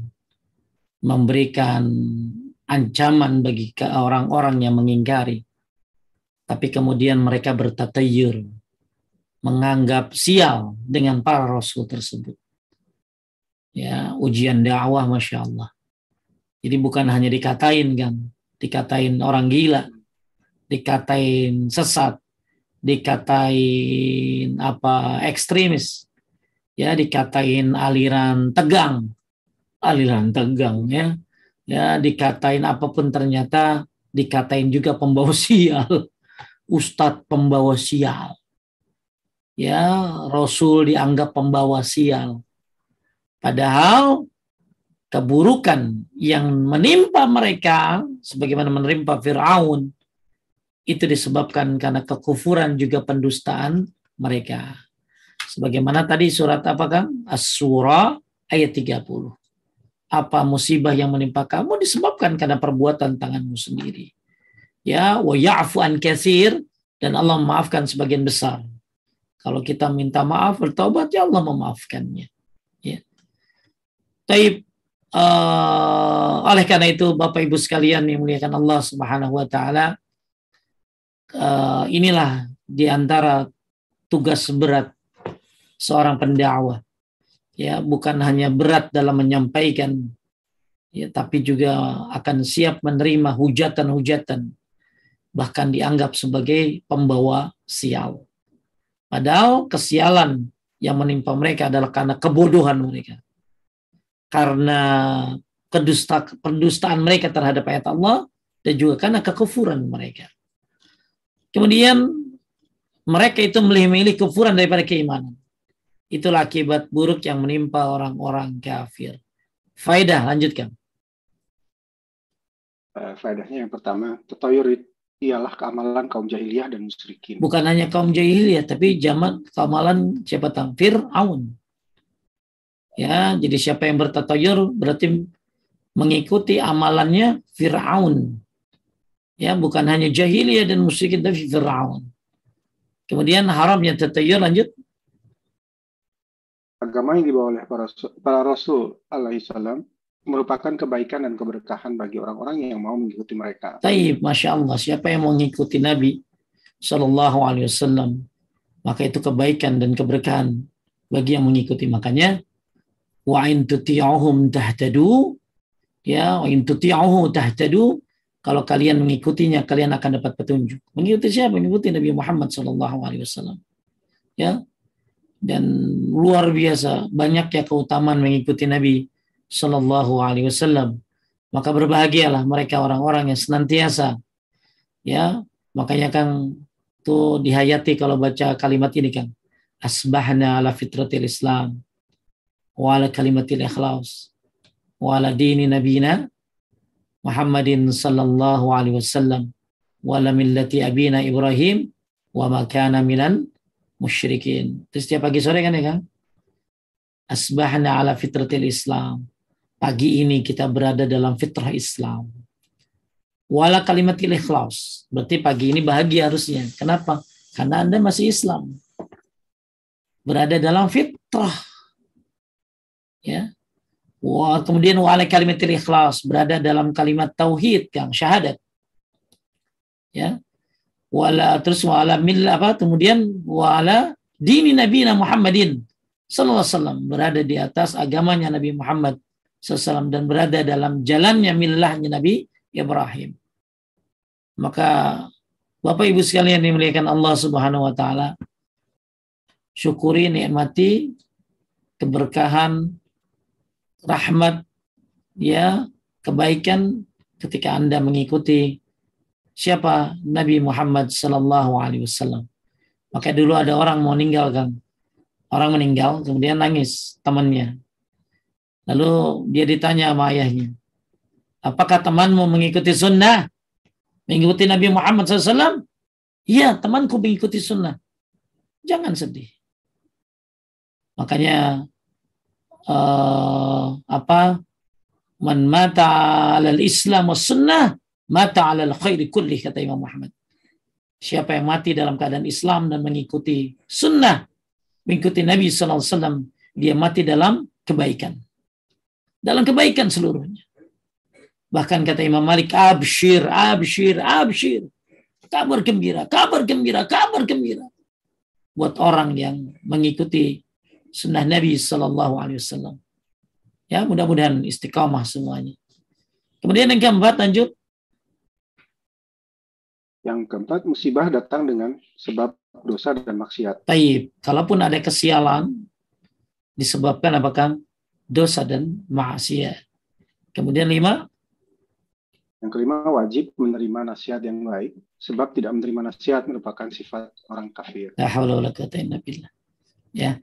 memberikan ancaman bagi orang-orang yang mengingkari. Tapi kemudian mereka bertatayur, menganggap sial dengan para rasul tersebut. Ya, ujian dakwah Masya Allah. Jadi bukan hanya dikatain kan, dikatain orang gila, dikatain sesat, dikatain apa ekstremis, ya dikatain aliran tegang. Aliran tegang ya. Ya dikatain apa pun ternyata dikatain juga pembawa sial. Ustadz pembawa sial. Ya rasul dianggap pembawa sial. Padahal keburukan yang menimpa mereka sebagaimana menimpa Firaun itu disebabkan karena kekufuran juga pendustaan mereka Sebagaimana tadi surat apa kan? As-Surah ayat 30. Apa musibah yang menimpa kamu disebabkan karena perbuatan tanganmu sendiri. Ya, wa ya'fu an katsir dan Allah memaafkan sebagian besar. Kalau kita minta maaf, bertobat, ya Allah memaafkannya. Ya. Taib, uh, oleh karena itu Bapak Ibu sekalian yang muliakan Allah Subhanahu wa taala, uh, inilah di antara tugas berat seorang pendakwah. Ya, bukan hanya berat dalam menyampaikan ya, tapi juga akan siap menerima hujatan-hujatan bahkan dianggap sebagai pembawa sial. Padahal kesialan yang menimpa mereka adalah karena kebodohan mereka. Karena kedusta, pendustaan mereka terhadap ayat Allah dan juga karena kekufuran mereka. Kemudian mereka itu memilih kufuran daripada keimanan. Itulah akibat buruk yang menimpa orang-orang kafir. Faidah, lanjutkan. Uh, faedahnya yang pertama, tatoyur ialah keamalan kaum jahiliyah dan musyrikin. Bukan hanya kaum jahiliyah, tapi zaman keamalan siapa tahu Fir'aun. Ya, jadi siapa yang bertatayur berarti mengikuti amalannya Fir'aun. Ya, bukan hanya jahiliyah dan musyrikin tapi Fir'aun. Kemudian haramnya tatayur lanjut. Agama yang dibawa oleh para, para rasul alaihi salam merupakan kebaikan dan keberkahan bagi orang-orang yang mau mengikuti mereka. Taib, masya Allah. Siapa yang mau mengikuti Nabi Shallallahu Alaihi Wasallam, maka itu kebaikan dan keberkahan bagi yang mengikuti. Makanya, wa in tuti'uhum tahtadu, ya, wa in tuti'uhu tahtadu, kalau kalian mengikutinya, kalian akan dapat petunjuk. Mengikuti siapa? Mengikuti Nabi Muhammad Shallallahu Alaihi Wasallam. Ya, dan luar biasa banyaknya keutamaan mengikuti Nabi Shallallahu Alaihi Wasallam. Maka berbahagialah mereka orang-orang yang senantiasa ya makanya kan tuh dihayati kalau baca kalimat ini kan asbahna ala fitratil Islam wa ala kalimatil ikhlas wa ala dini nabina Muhammadin sallallahu alaihi wasallam wa ala millati abina Ibrahim wa ma kana minan musyrikin. Terus setiap pagi sore kan ya kan? Asbahna ala fitratil Islam Pagi ini kita berada dalam fitrah Islam. Wala kalimat ikhlas. Berarti pagi ini bahagia harusnya. Kenapa? Karena Anda masih Islam. Berada dalam fitrah. Ya. Wah, kemudian wala kalimat ikhlas. Berada dalam kalimat tauhid yang syahadat. Ya. Wala terus wala mil apa? Kemudian wala dini Nabi Muhammadin sallallahu alaihi wasallam berada di atas agamanya Nabi Muhammad SAW dan berada dalam jalannya millahnya Nabi Ibrahim. Maka Bapak Ibu sekalian dimuliakan Allah Subhanahu wa taala, syukuri nikmati keberkahan rahmat ya kebaikan ketika Anda mengikuti siapa Nabi Muhammad sallallahu alaihi wasallam. Maka dulu ada orang mau meninggalkan orang meninggal kemudian nangis temannya Lalu dia ditanya sama ayahnya, apakah temanmu mengikuti sunnah? Mengikuti Nabi Muhammad SAW? Iya, temanku mengikuti sunnah. Jangan sedih. Makanya uh, apa? Man mata alal Islam wa sunnah mata alal khairi kulli kata Imam Muhammad. Siapa yang mati dalam keadaan Islam dan mengikuti sunnah, mengikuti Nabi SAW, dia mati dalam kebaikan dalam kebaikan seluruhnya. Bahkan kata Imam Malik, abshir, abshir, abshir. Kabar gembira, kabar gembira, kabar gembira. Buat orang yang mengikuti sunnah Nabi Sallallahu Alaihi Wasallam. Ya, mudah-mudahan istiqamah semuanya. Kemudian yang keempat, lanjut. Yang keempat, musibah datang dengan sebab dosa dan maksiat. Taib. Kalaupun ada kesialan, disebabkan apakah dosa dan maksiat. Kemudian lima. Yang kelima, wajib menerima nasihat yang baik, sebab tidak menerima nasihat merupakan sifat orang kafir. La Ya.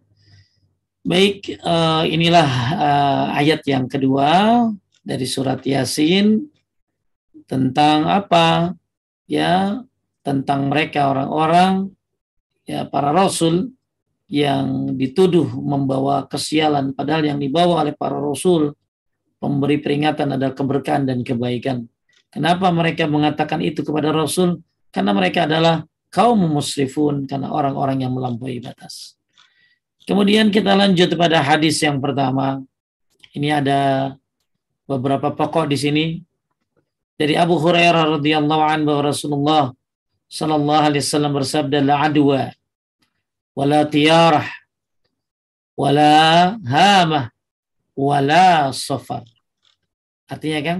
Baik, uh, inilah uh, ayat yang kedua dari surat Yasin tentang apa? Ya, tentang mereka orang-orang ya para rasul yang dituduh membawa kesialan padahal yang dibawa oleh para rasul pemberi peringatan adalah keberkahan dan kebaikan. Kenapa mereka mengatakan itu kepada rasul? Karena mereka adalah kaum musrifun karena orang-orang yang melampaui batas. Kemudian kita lanjut pada hadis yang pertama. Ini ada beberapa pokok di sini dari Abu Hurairah radhiyallahu anhu bahwa Rasulullah sallallahu alaihi wasallam bersabda la adwa wala tiyarah wala hamah wala safar. Artinya kan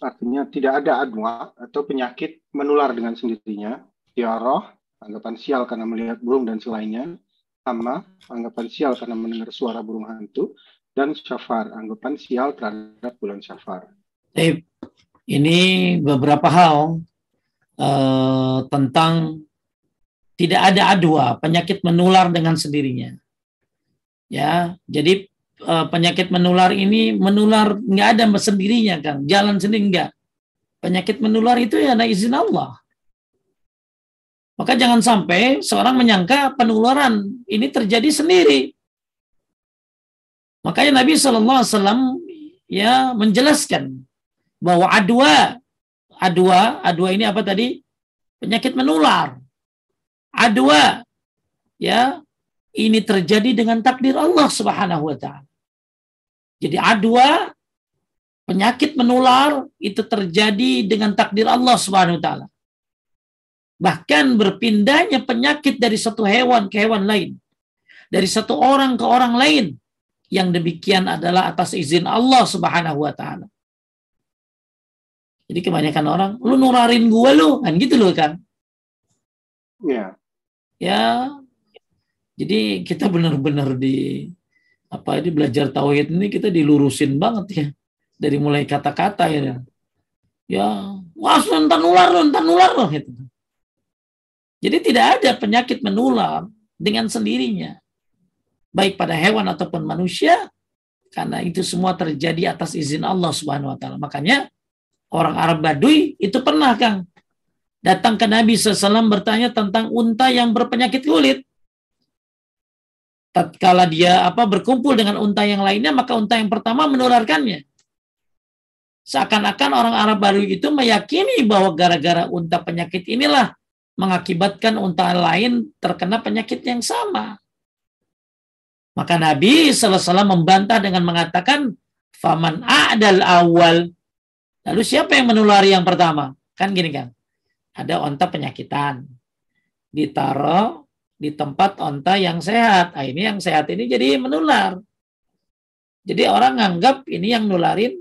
artinya tidak ada adwa atau penyakit menular dengan sendirinya. Tiaroh, anggapan sial karena melihat burung dan selainnya. Sama, anggapan sial karena mendengar suara burung hantu. Dan syafar, anggapan sial terhadap bulan syafar. Eh, ini beberapa hal uh, tentang tidak ada adwa, penyakit menular dengan sendirinya. Ya, jadi uh, penyakit menular ini menular nggak ada sendirinya kan jalan sendiri enggak penyakit menular itu ya ada izin Allah maka jangan sampai seorang menyangka penularan ini terjadi sendiri makanya Nabi Shallallahu Alaihi Wasallam ya menjelaskan bahwa adwa adwa adwa ini apa tadi penyakit menular adwa ya ini terjadi dengan takdir Allah Subhanahu wa taala. Jadi adwa penyakit menular itu terjadi dengan takdir Allah Subhanahu wa taala. Bahkan berpindahnya penyakit dari satu hewan ke hewan lain. Dari satu orang ke orang lain. Yang demikian adalah atas izin Allah Subhanahu wa taala. Jadi kebanyakan orang, lu nurarin gua lu, kan gitu loh kan. Iya. Ya. Jadi kita benar-benar di apa ini belajar tauhid ini kita dilurusin banget ya dari mulai kata-kata ya ya wah ntar nular ntar nular loh gitu jadi tidak ada penyakit menular dengan sendirinya. Baik pada hewan ataupun manusia karena itu semua terjadi atas izin Allah Subhanahu wa taala. Makanya orang Arab Baduy itu pernah Kang datang ke Nabi SAW bertanya tentang unta yang berpenyakit kulit. Tatkala dia apa berkumpul dengan unta yang lainnya maka unta yang pertama menularkannya. Seakan-akan orang Arab baru itu meyakini bahwa gara-gara unta penyakit inilah mengakibatkan unta lain terkena penyakit yang sama maka Nabi SAW membantah dengan mengatakan faman a'dal awal lalu siapa yang menulari yang pertama kan gini kan ada unta penyakitan ditaruh di tempat onta yang sehat. Nah, ini yang sehat ini jadi menular. Jadi orang nganggap ini yang nularin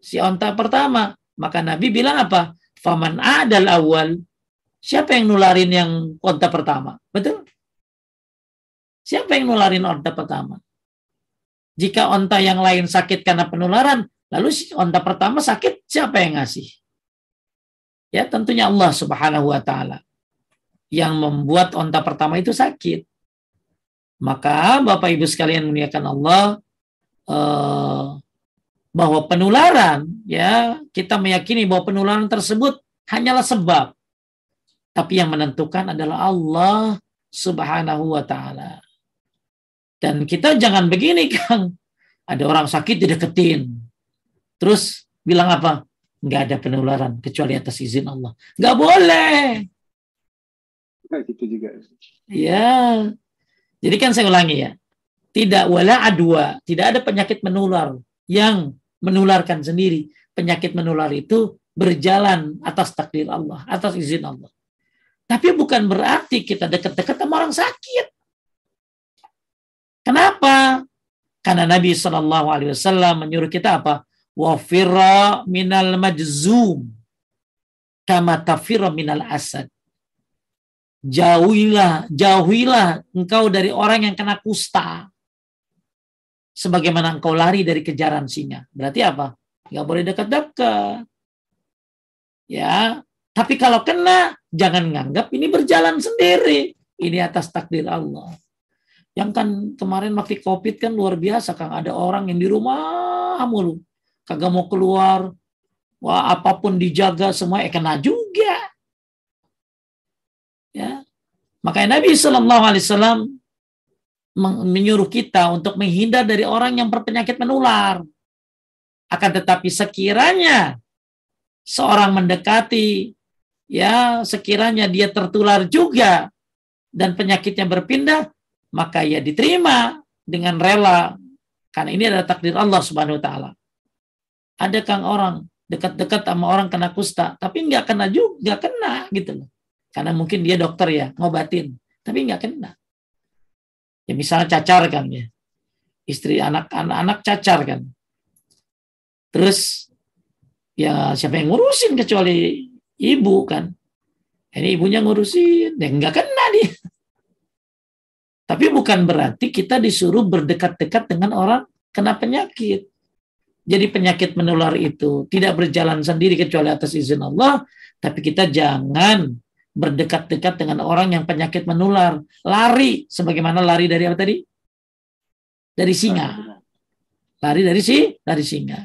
si onta pertama. Maka Nabi bilang apa? Faman adal awal. Siapa yang nularin yang onta pertama? Betul? Siapa yang nularin onta pertama? Jika onta yang lain sakit karena penularan, lalu si onta pertama sakit, siapa yang ngasih? Ya tentunya Allah subhanahu wa ta'ala yang membuat onta pertama itu sakit. Maka Bapak Ibu sekalian muliakan Allah eh, bahwa penularan ya kita meyakini bahwa penularan tersebut hanyalah sebab. Tapi yang menentukan adalah Allah Subhanahu wa taala. Dan kita jangan begini Kang. Ada orang sakit dideketin. Terus bilang apa? Enggak ada penularan kecuali atas izin Allah. Enggak boleh gitu juga. Ya. Jadi kan saya ulangi ya. Tidak wala adwa, tidak ada penyakit menular yang menularkan sendiri. Penyakit menular itu berjalan atas takdir Allah, atas izin Allah. Tapi bukan berarti kita dekat-dekat sama orang sakit. Kenapa? Karena Nabi Shallallahu Alaihi Wasallam menyuruh kita apa? Wafira minal majzum kama tafira minal asad jauhilah, jauhilah engkau dari orang yang kena kusta. Sebagaimana engkau lari dari kejaran singa. Berarti apa? Gak boleh dekat-dekat. Ya, tapi kalau kena, jangan nganggap ini berjalan sendiri. Ini atas takdir Allah. Yang kan kemarin waktu COVID kan luar biasa, Kang. Ada orang yang di rumah mulu. Kagak mau keluar. Wah, apa pun dijaga semua, eh kena juga. Ya. Makanya Nabi Shallallahu Alaihi Wasallam menyuruh kita untuk menghindar dari orang yang berpenyakit menular. Akan tetapi sekiranya seorang mendekati ya sekiranya dia tertular juga dan penyakitnya berpindah, maka ya diterima dengan rela karena ini adalah takdir Allah Subhanahu wa taala. Ada kang orang dekat-dekat sama orang kena kusta, tapi nggak kena juga, nggak kena gitu loh. Karena mungkin dia dokter ya, ngobatin, tapi nggak kena. Ya misalnya cacar kan ya. Istri anak-anak cacar kan. Terus ya siapa yang ngurusin kecuali ibu kan. Ini ibunya ngurusin, ya nggak kena dia. Tapi bukan berarti kita disuruh berdekat-dekat dengan orang kena penyakit. Jadi penyakit menular itu tidak berjalan sendiri kecuali atas izin Allah, tapi kita jangan berdekat-dekat dengan orang yang penyakit menular. Lari, sebagaimana lari dari apa tadi? Dari singa. Lari dari si, dari singa.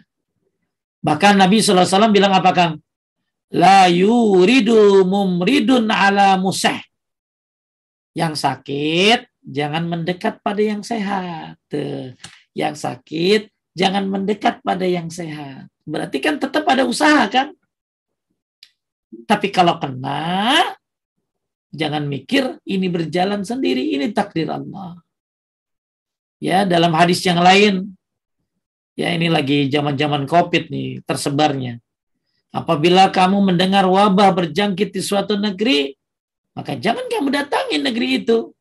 Bahkan Nabi SAW bilang apa Kang? La yuridu mumridun ala museh. Yang sakit jangan mendekat pada yang sehat. Yang sakit, jangan mendekat pada yang sehat. Berarti kan tetap ada usaha kan? Tapi kalau kena, jangan mikir ini berjalan sendiri, ini takdir Allah. Ya, dalam hadis yang lain, ya ini lagi zaman-zaman Covid nih tersebarnya. Apabila kamu mendengar wabah berjangkit di suatu negeri, maka jangan kamu datangi negeri itu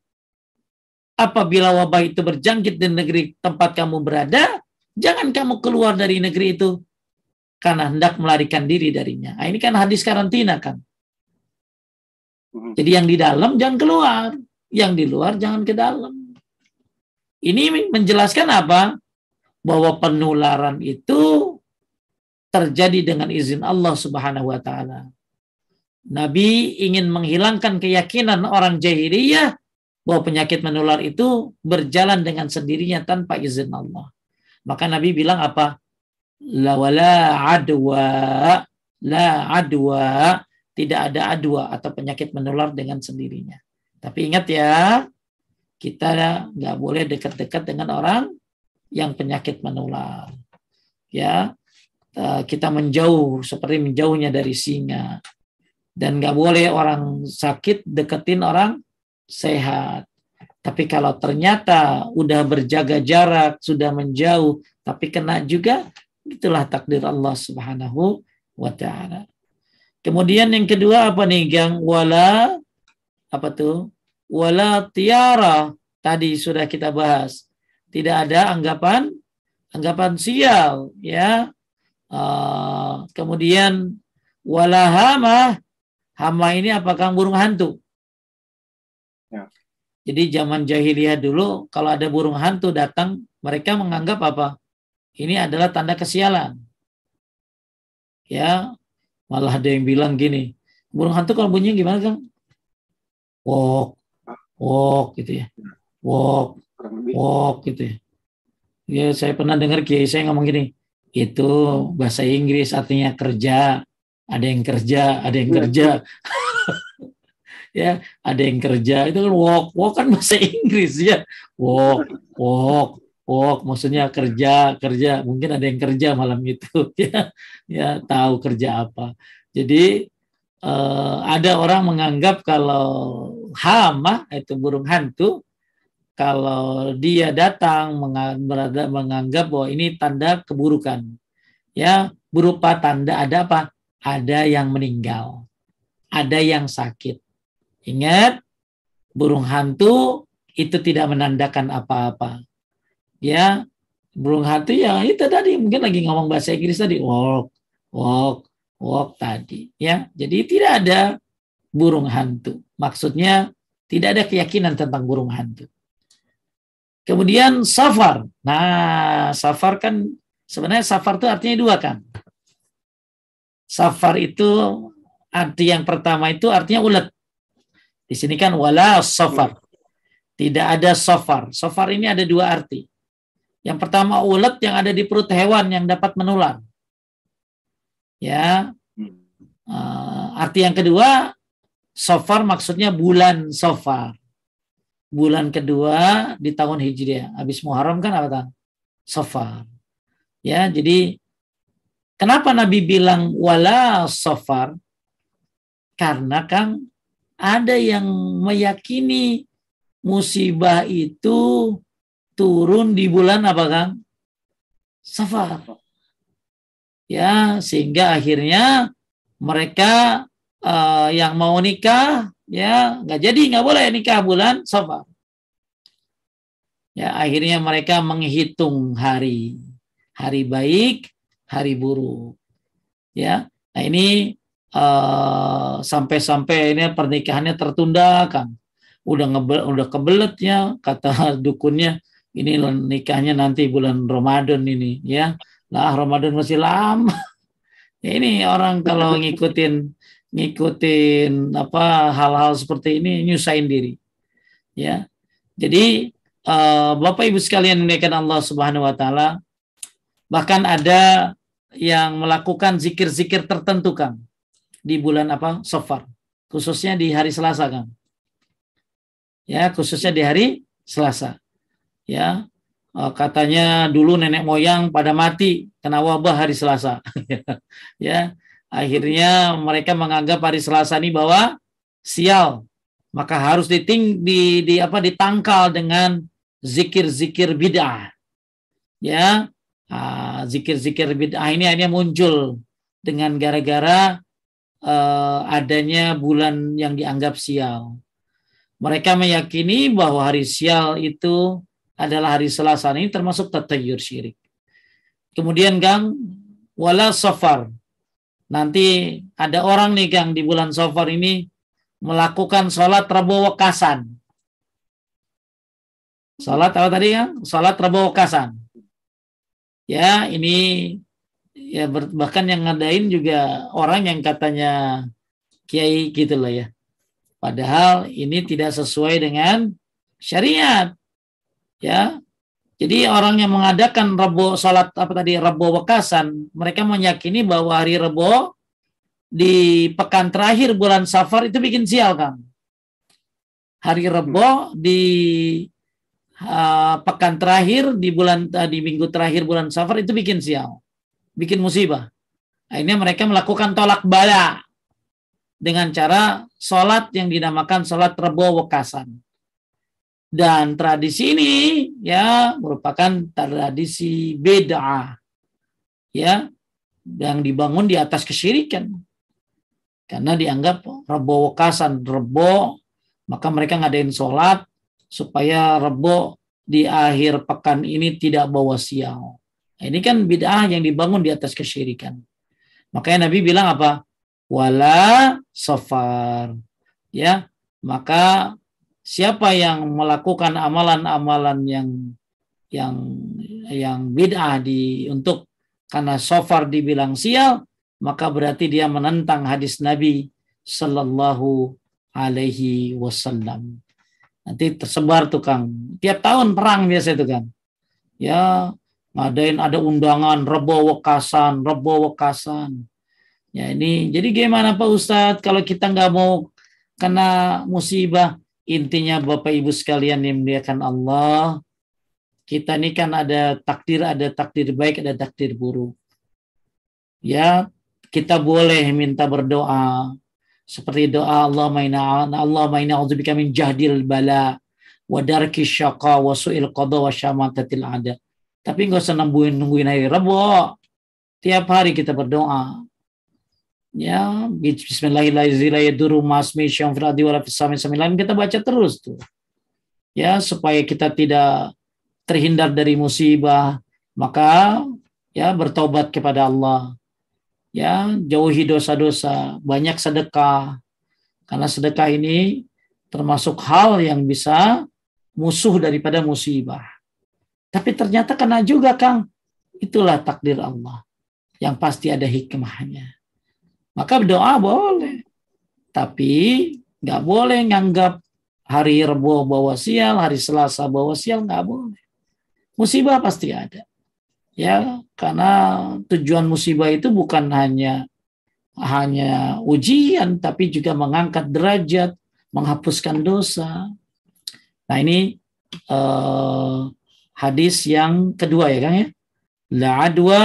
apabila wabah itu berjangkit di negeri tempat kamu berada, jangan kamu keluar dari negeri itu karena hendak melarikan diri darinya. Nah, ini kan hadis karantina kan. Hmm. Jadi yang di dalam jangan keluar, yang di luar jangan ke dalam. Ini menjelaskan apa? Bahwa penularan itu terjadi dengan izin Allah Subhanahu wa taala. Nabi ingin menghilangkan keyakinan orang jahiliyah bahwa penyakit menular itu berjalan dengan sendirinya tanpa izin Allah. Maka Nabi bilang apa? La wala adwa, la adwa, tidak ada adwa atau penyakit menular dengan sendirinya. Tapi ingat ya, kita nggak boleh dekat-dekat dengan orang yang penyakit menular. Ya, kita menjauh seperti menjauhnya dari singa. Dan nggak boleh orang sakit deketin orang sehat. Tapi kalau ternyata udah berjaga jarak, sudah menjauh, tapi kena juga, itulah takdir Allah Subhanahu wa taala. Kemudian yang kedua apa nih, Gang? Wala apa tuh? Wala tiara. Tadi sudah kita bahas. Tidak ada anggapan anggapan sial, ya. Uh, kemudian wala hama. Hama ini apakah burung hantu? Ya. Jadi zaman jahiliyah dulu kalau ada burung hantu datang, mereka menganggap apa? Ini adalah tanda kesialan. Ya, malah ada yang bilang gini, burung hantu kalau bunyinya gimana kan? Wok, wok gitu ya. Wok, wok gitu ya. Ya, saya pernah dengar kiai saya ngomong gini, itu bahasa Inggris artinya kerja, ada yang kerja, ada yang kerja. ya ada yang kerja. Itu kan walk. Walk kan bahasa Inggris ya. Walk walk walk. Maksudnya kerja kerja. Mungkin ada yang kerja malam itu ya. Ya tahu kerja apa. Jadi eh, ada orang menganggap kalau hama itu burung hantu kalau dia datang menganggap bahwa ini tanda keburukan ya berupa tanda ada apa ada yang meninggal ada yang sakit Ingat, burung hantu itu tidak menandakan apa-apa. Ya, burung hantu ya itu tadi mungkin lagi ngomong bahasa Inggris tadi walk, walk, walk tadi. Ya, jadi tidak ada burung hantu. Maksudnya tidak ada keyakinan tentang burung hantu. Kemudian safar. Nah, safar kan sebenarnya safar itu artinya dua kan. Safar itu arti yang pertama itu artinya ulet. Di sini kan wala safar. Tidak ada safar. Safar ini ada dua arti. Yang pertama ulet yang ada di perut hewan yang dapat menular. Ya. Uh, arti yang kedua safar maksudnya bulan safar. Bulan kedua di tahun Hijriah. Habis Muharram kan apa kan? Safar. Ya, jadi kenapa Nabi bilang wala safar? Karena Kang ada yang meyakini musibah itu turun di bulan apa Kang? Safar. Ya, sehingga akhirnya mereka uh, yang mau nikah ya nggak jadi nggak boleh nikah bulan Safar. Ya, akhirnya mereka menghitung hari hari baik, hari buruk. Ya, nah ini uh, sampai-sampai ini pernikahannya tertunda kan. Udah ngebel, udah kebeletnya kata dukunnya ini nikahnya nanti bulan Ramadan ini ya. Lah Ramadan masih lama. ini orang kalau ngikutin ngikutin apa hal-hal seperti ini nyusahin diri. Ya. Jadi uh, Bapak Ibu sekalian menaikkan Allah Subhanahu wa taala bahkan ada yang melakukan zikir-zikir tertentu kan di bulan apa? Safar. Khususnya di hari Selasa kan. Ya, khususnya di hari Selasa. Ya. Uh, katanya dulu nenek moyang pada mati kena wabah hari Selasa. ya. Akhirnya mereka menganggap hari Selasa ini bahwa sial, maka harus diting di, di apa ditangkal dengan zikir-zikir bid'ah. Ya, ah, zikir-zikir bid'ah ini hanya muncul dengan gara-gara uh, adanya bulan yang dianggap sial. Mereka meyakini bahwa hari sial itu adalah hari Selasa ini termasuk tatayur syirik. Kemudian Gang, wala safar. Nanti ada orang nih Gang di bulan safar ini melakukan sholat Wakasan. Sholat apa tadi ya? Sholat Wakasan. Ya, ini ya bahkan yang ngadain juga orang yang katanya kiai gitu loh ya. Padahal ini tidak sesuai dengan syariat. Ya. Jadi orang yang mengadakan Rebo salat apa tadi Rebo Wekasan, mereka meyakini bahwa hari Rebo di pekan terakhir bulan Safar itu bikin sial kan. Hari Rebo di uh, pekan terakhir di bulan uh, di minggu terakhir bulan Safar itu bikin sial, bikin musibah. Akhirnya mereka melakukan tolak bala dengan cara sholat yang dinamakan sholat rebo wekasan. Dan tradisi ini ya merupakan tradisi beda ya yang dibangun di atas kesyirikan karena dianggap rebo wekasan rebo maka mereka ngadain sholat supaya rebo di akhir pekan ini tidak bawa sial. Nah, ini kan bid'ah yang dibangun di atas kesyirikan. Makanya Nabi bilang apa? Wala safar. Ya, maka siapa yang melakukan amalan-amalan yang yang yang bid'ah di untuk karena safar dibilang sial, maka berarti dia menentang hadis Nabi sallallahu alaihi wasallam. Nanti tersebar tuh Kang. Tiap tahun perang biasa itu kan. Ya, ngadain ada undangan rebo wekasan, rebo wekasan. Ya ini, jadi gimana Pak Ustadz kalau kita nggak mau kena musibah, intinya Bapak Ibu sekalian yang dimuliakan Allah, kita ini kan ada takdir, ada takdir baik, ada takdir buruk. Ya, kita boleh minta berdoa, seperti doa Allah maina Allah maina a'udzubika min jahdil bala wa darki syaqa wa su'il qada wa syamatatil ada. Tapi enggak usah nungguin nungguin hari Rabu. Tiap hari kita berdoa. Ya, bismillahirrahmanirrahim kita baca terus tuh. Ya, supaya kita tidak terhindar dari musibah, maka ya bertobat kepada Allah ya jauhi dosa-dosa, banyak sedekah. Karena sedekah ini termasuk hal yang bisa musuh daripada musibah. Tapi ternyata kena juga Kang. Itulah takdir Allah. Yang pasti ada hikmahnya. Maka berdoa boleh. Tapi nggak boleh nganggap hari Rebo bawa sial, hari Selasa bawa sial, nggak boleh. Musibah pasti ada ya karena tujuan musibah itu bukan hanya hanya ujian tapi juga mengangkat derajat menghapuskan dosa nah ini uh, hadis yang kedua ya kan ya la adwa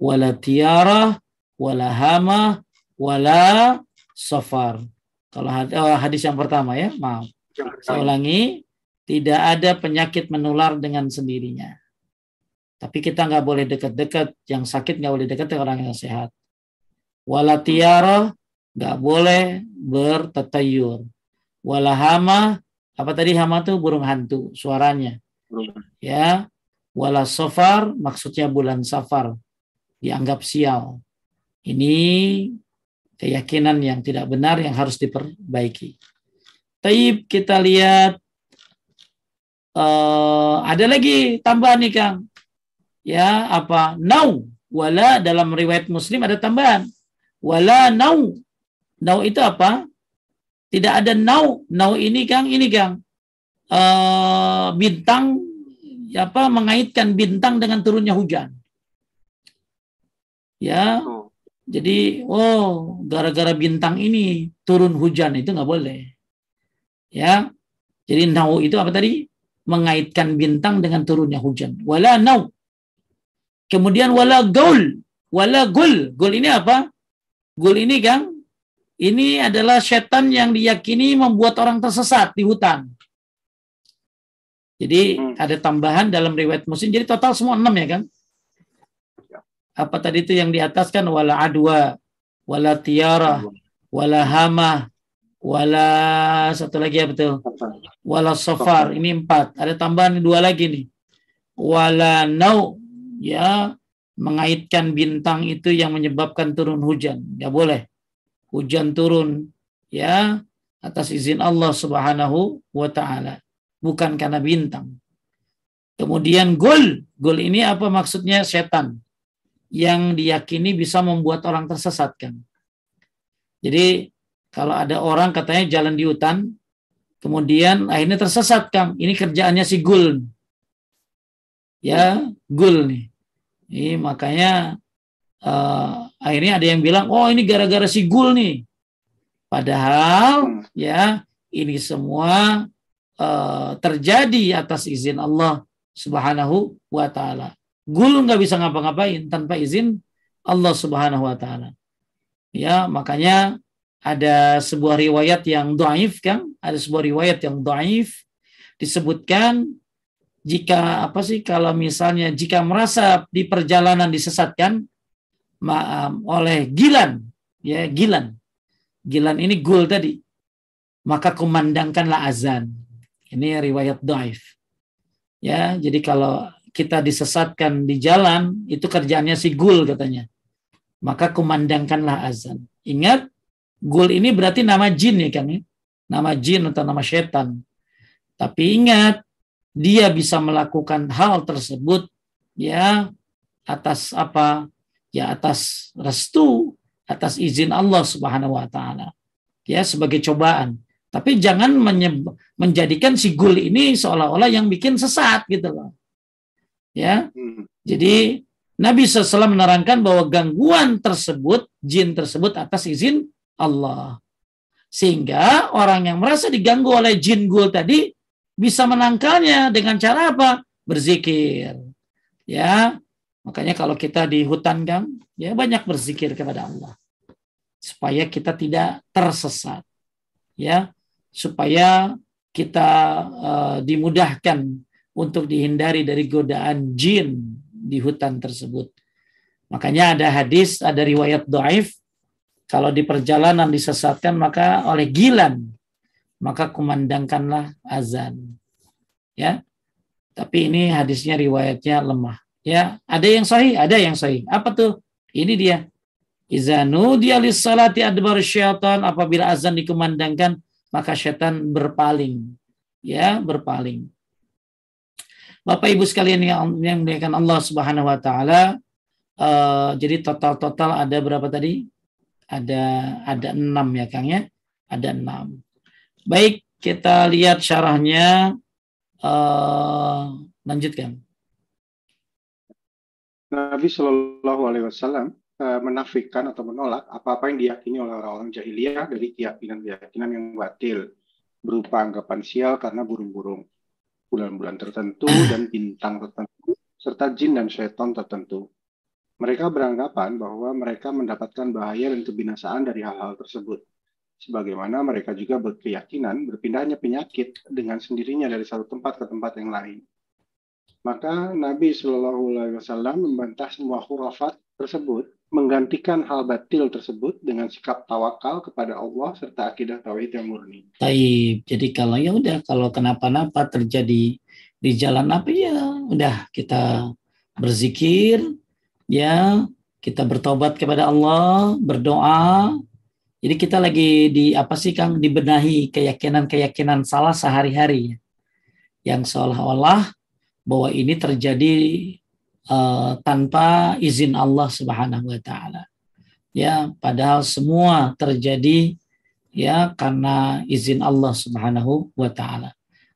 wala tiara wala hama wala sofar. Kalau hadis, oh, hadis yang pertama ya, maaf. Saya ulangi, tidak ada penyakit menular dengan sendirinya. Tapi kita nggak boleh dekat-dekat, yang sakit nggak boleh dekat dengan orang yang sehat. Walatiara nggak boleh bertetayur. Walahama apa tadi hama tuh burung hantu suaranya. Ya, wala safar maksudnya bulan safar dianggap sial. Ini keyakinan yang tidak benar yang harus diperbaiki. Taib kita lihat uh, ada lagi tambahan nih Kang. Ya, apa? Nau wala dalam riwayat Muslim ada tambahan. Wala nau. Nau itu apa? Tidak ada nau. Nau ini Kang, ini Kang. Uh, bintang apa mengaitkan bintang dengan turunnya hujan. Ya, jadi, oh, gara-gara bintang ini turun hujan itu nggak boleh. Ya, jadi nau itu apa tadi? Mengaitkan bintang dengan turunnya hujan. Wala nau. Kemudian wala gaul. Wala gul. Gul ini apa? Gul ini kan, ini adalah setan yang diyakini membuat orang tersesat di hutan. Jadi hmm. ada tambahan dalam riwayat muslim. Jadi total semua enam ya kan? Apa tadi itu yang di atas kan wala adwa, wala tiara, wala hama, wala satu lagi ya betul, wala sofar. Ini empat. Ada tambahan dua lagi nih. Wala nau, ya mengaitkan bintang itu yang menyebabkan turun hujan. Ya boleh. Hujan turun ya atas izin Allah Subhanahu wa taala, bukan karena bintang. Kemudian gol, gol ini apa maksudnya setan yang diyakini bisa membuat orang tersesat kan. Jadi kalau ada orang katanya jalan di hutan, kemudian akhirnya tersesat kan. Ini kerjaannya si Gul. Ya, Gul nih. Ini makanya uh, akhirnya ada yang bilang, oh ini gara-gara si Gul nih. Padahal ya ini semua uh, terjadi atas izin Allah Subhanahu wa taala. Gul nggak bisa ngapa-ngapain tanpa izin Allah Subhanahu wa taala. Ya, makanya ada sebuah riwayat yang dhaif kan? Ada sebuah riwayat yang dhaif disebutkan jika apa sih kalau misalnya jika merasa di perjalanan disesatkan oleh gilan ya gilan. Gilan ini gul tadi. Maka kumandangkanlah azan. Ini riwayat dhaif ya jadi kalau kita disesatkan di jalan, itu kerjaannya si gul katanya. Maka kumandangkanlah azan. Ingat, gul ini berarti nama jin ya kan? Nama jin atau nama setan. Tapi ingat, dia bisa melakukan hal tersebut ya atas apa? Ya atas restu, atas izin Allah Subhanahu wa taala. Ya sebagai cobaan. Tapi jangan menjadikan si gul ini seolah-olah yang bikin sesat gitu loh. Ya. Hmm. Jadi Nabi SAW menerangkan bahwa gangguan tersebut, jin tersebut atas izin Allah. Sehingga orang yang merasa diganggu oleh jin gul tadi bisa menangkalnya dengan cara apa? Berzikir. Ya. Makanya kalau kita di hutan kan, ya banyak berzikir kepada Allah. Supaya kita tidak tersesat. Ya. Supaya kita uh, dimudahkan untuk dihindari dari godaan jin di hutan tersebut. Makanya ada hadis, ada riwayat doaif, kalau di perjalanan disesatkan maka oleh gilan, maka kumandangkanlah azan. Ya, tapi ini hadisnya riwayatnya lemah. Ya, ada yang sahih, ada yang sahih. Apa tuh? Ini dia. Izanu dia salati adbar syaitan apabila azan dikumandangkan maka syaitan berpaling. Ya, berpaling. Bapak Ibu sekalian yang yang dimuliakan Allah Subhanahu wa taala, uh, jadi total-total ada berapa tadi? Ada ada enam ya Kang ya? Ada enam. Baik, kita lihat syarahnya. Uh, lanjutkan. Nabi Shallallahu Alaihi Wasallam uh, menafikan atau menolak apa-apa yang diyakini oleh orang-orang jahiliyah dari keyakinan-keyakinan yang batil berupa anggapan sial karena burung-burung bulan-bulan tertentu dan bintang tertentu, serta jin dan syaitan tertentu. Mereka beranggapan bahwa mereka mendapatkan bahaya dan kebinasaan dari hal-hal tersebut. sebagaimana mereka juga berkeyakinan berpindahnya penyakit dengan sendirinya dari satu tempat ke tempat yang lain. Maka Nabi Shallallahu Alaihi Wasallam membantah semua khurafat tersebut, menggantikan hal batil tersebut dengan sikap tawakal kepada Allah serta akidah tauhid yang murni. Taib. Jadi kalau ya udah kalau kenapa-napa terjadi di jalan apa ya udah kita berzikir ya kita bertobat kepada Allah berdoa jadi kita lagi di apa sih Kang dibenahi keyakinan-keyakinan salah sehari-hari yang seolah-olah bahwa ini terjadi uh, tanpa izin Allah Subhanahu wa taala. Ya, padahal semua terjadi ya karena izin Allah Subhanahu wa taala.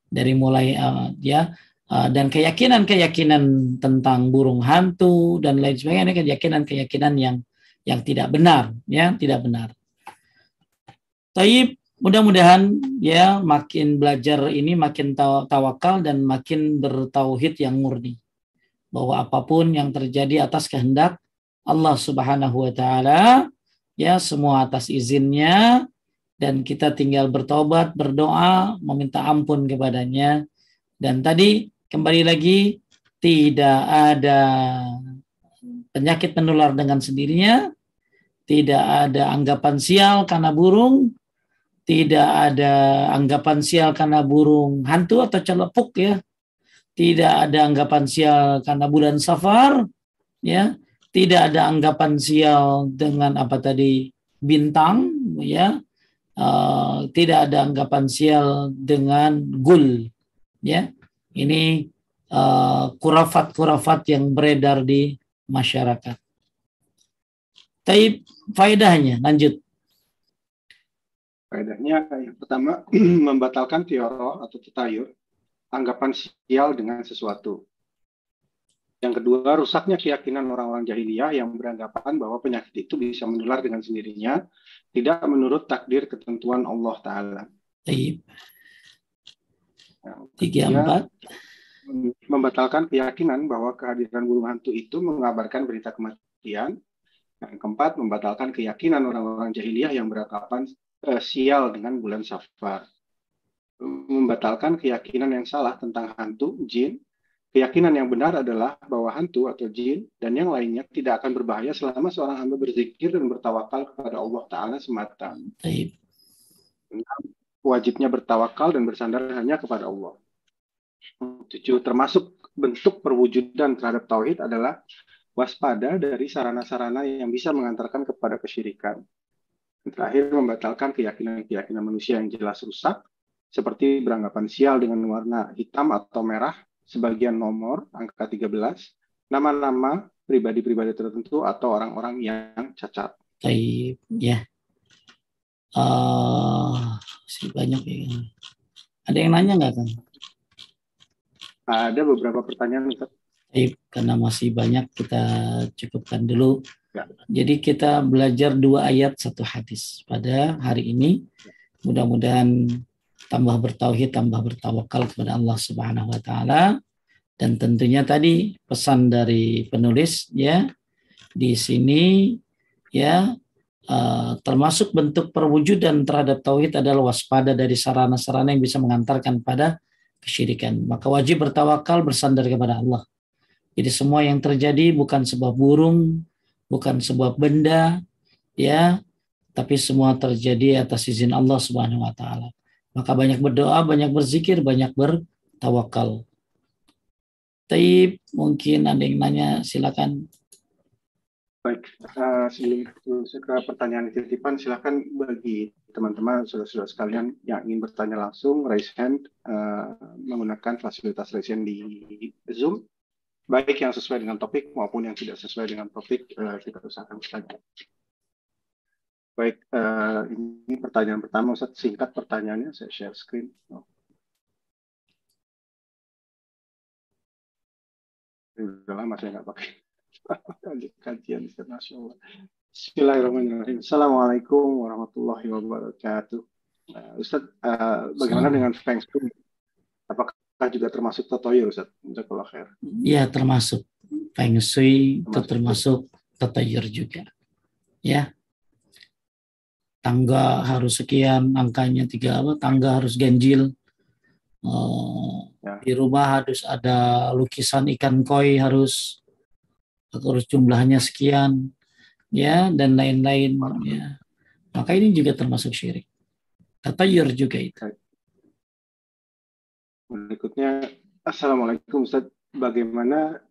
Dari mulai uh, ya uh, dan keyakinan-keyakinan tentang burung hantu dan lain sebagainya keyakinan-keyakinan yang yang tidak benar, ya, tidak benar. Taib mudah-mudahan ya makin belajar ini makin tawakal dan makin bertauhid yang murni bahwa apa pun yang terjadi atas kehendak Allah Subhanahu wa taala ya semua atas izinnya dan kita tinggal bertobat, berdoa, meminta ampun kepadanya. Dan tadi kembali lagi tidak ada penyakit menular dengan sendirinya, tidak ada anggapan sial karena burung, tidak ada anggapan sial karena burung hantu atau celepuk ya. Tidak ada anggapan sial karena bulan safar ya. Tidak ada anggapan sial dengan apa tadi bintang ya. Uh, tidak ada anggapan sial dengan gul ya. Ini uh, kurafat-kurafat yang beredar di masyarakat. Tapi faedahnya lanjut. Faedahnya yang pertama membatalkan teoro atau tetayur, anggapan sial dengan sesuatu. Yang kedua, rusaknya keyakinan orang-orang jahiliyah yang beranggapan bahwa penyakit itu bisa menular dengan sendirinya, tidak menurut takdir ketentuan Allah Ta'ala. Tiga empat. Membatalkan keyakinan bahwa kehadiran burung hantu itu mengabarkan berita kematian. Yang keempat, membatalkan keyakinan orang-orang jahiliyah yang beranggapan uh, sial dengan bulan Safar. Membatalkan keyakinan yang salah tentang hantu, jin. Keyakinan yang benar adalah bahwa hantu atau jin dan yang lainnya tidak akan berbahaya selama seorang hamba berzikir dan bertawakal kepada Allah Ta'ala semata. Wajibnya bertawakal dan bersandar hanya kepada Allah. Tujuh, termasuk bentuk perwujudan terhadap tauhid adalah waspada dari sarana-sarana yang bisa mengantarkan kepada kesyirikan terakhir membatalkan keyakinan-keyakinan manusia yang jelas rusak, seperti beranggapan sial dengan warna hitam atau merah, sebagian nomor, angka 13, nama-nama pribadi-pribadi tertentu atau orang-orang yang cacat. Baik, ya. Uh, masih banyak ya. Ada yang nanya nggak kan? Ada beberapa pertanyaan, Ustaz. Baik, karena masih banyak kita cukupkan dulu Ya. Jadi kita belajar dua ayat satu hadis pada hari ini. Mudah-mudahan tambah bertauhid, tambah bertawakal kepada Allah Subhanahu wa taala. Dan tentunya tadi pesan dari penulis ya di sini ya uh, termasuk bentuk perwujudan terhadap tauhid adalah waspada dari sarana-sarana yang bisa mengantarkan pada kesyirikan. Maka wajib bertawakal bersandar kepada Allah. Jadi semua yang terjadi bukan sebuah burung, bukan sebuah benda ya tapi semua terjadi atas izin Allah Subhanahu wa taala. Maka banyak berdoa, banyak berzikir, banyak bertawakal. Taib, mungkin ada yang nanya, silakan. Baik, uh, sebelum ke pertanyaan titipan, silakan bagi teman-teman, saudara-saudara sekalian yang ingin bertanya langsung, raise hand uh, menggunakan fasilitas raise hand di Zoom baik yang sesuai dengan topik maupun yang tidak sesuai dengan topik uh, kita usahakan bertanya. Baik, uh, ini pertanyaan pertama, Ustaz. Singkat pertanyaannya, saya share screen. Oh. Udah lama saya nggak pakai kajian internasional. Bismillahirrahmanirrahim. Assalamualaikum warahmatullahi wabarakatuh. Uh, Ustaz, uh, bagaimana dengan Feng Shui? Apakah juga termasuk tatoyur Ustaz? Jazakallah khair. Iya, termasuk. Feng Shui termasuk, termasuk tatoyur juga. Ya. Tangga harus sekian angkanya tiga apa tangga harus ganjil. Uh, ya. di rumah harus ada lukisan ikan koi harus harus jumlahnya sekian ya dan lain-lain ya. Maka ini juga termasuk syirik. Tatayur juga itu. Berikutnya assalamualaikum Ustaz. Bagaimana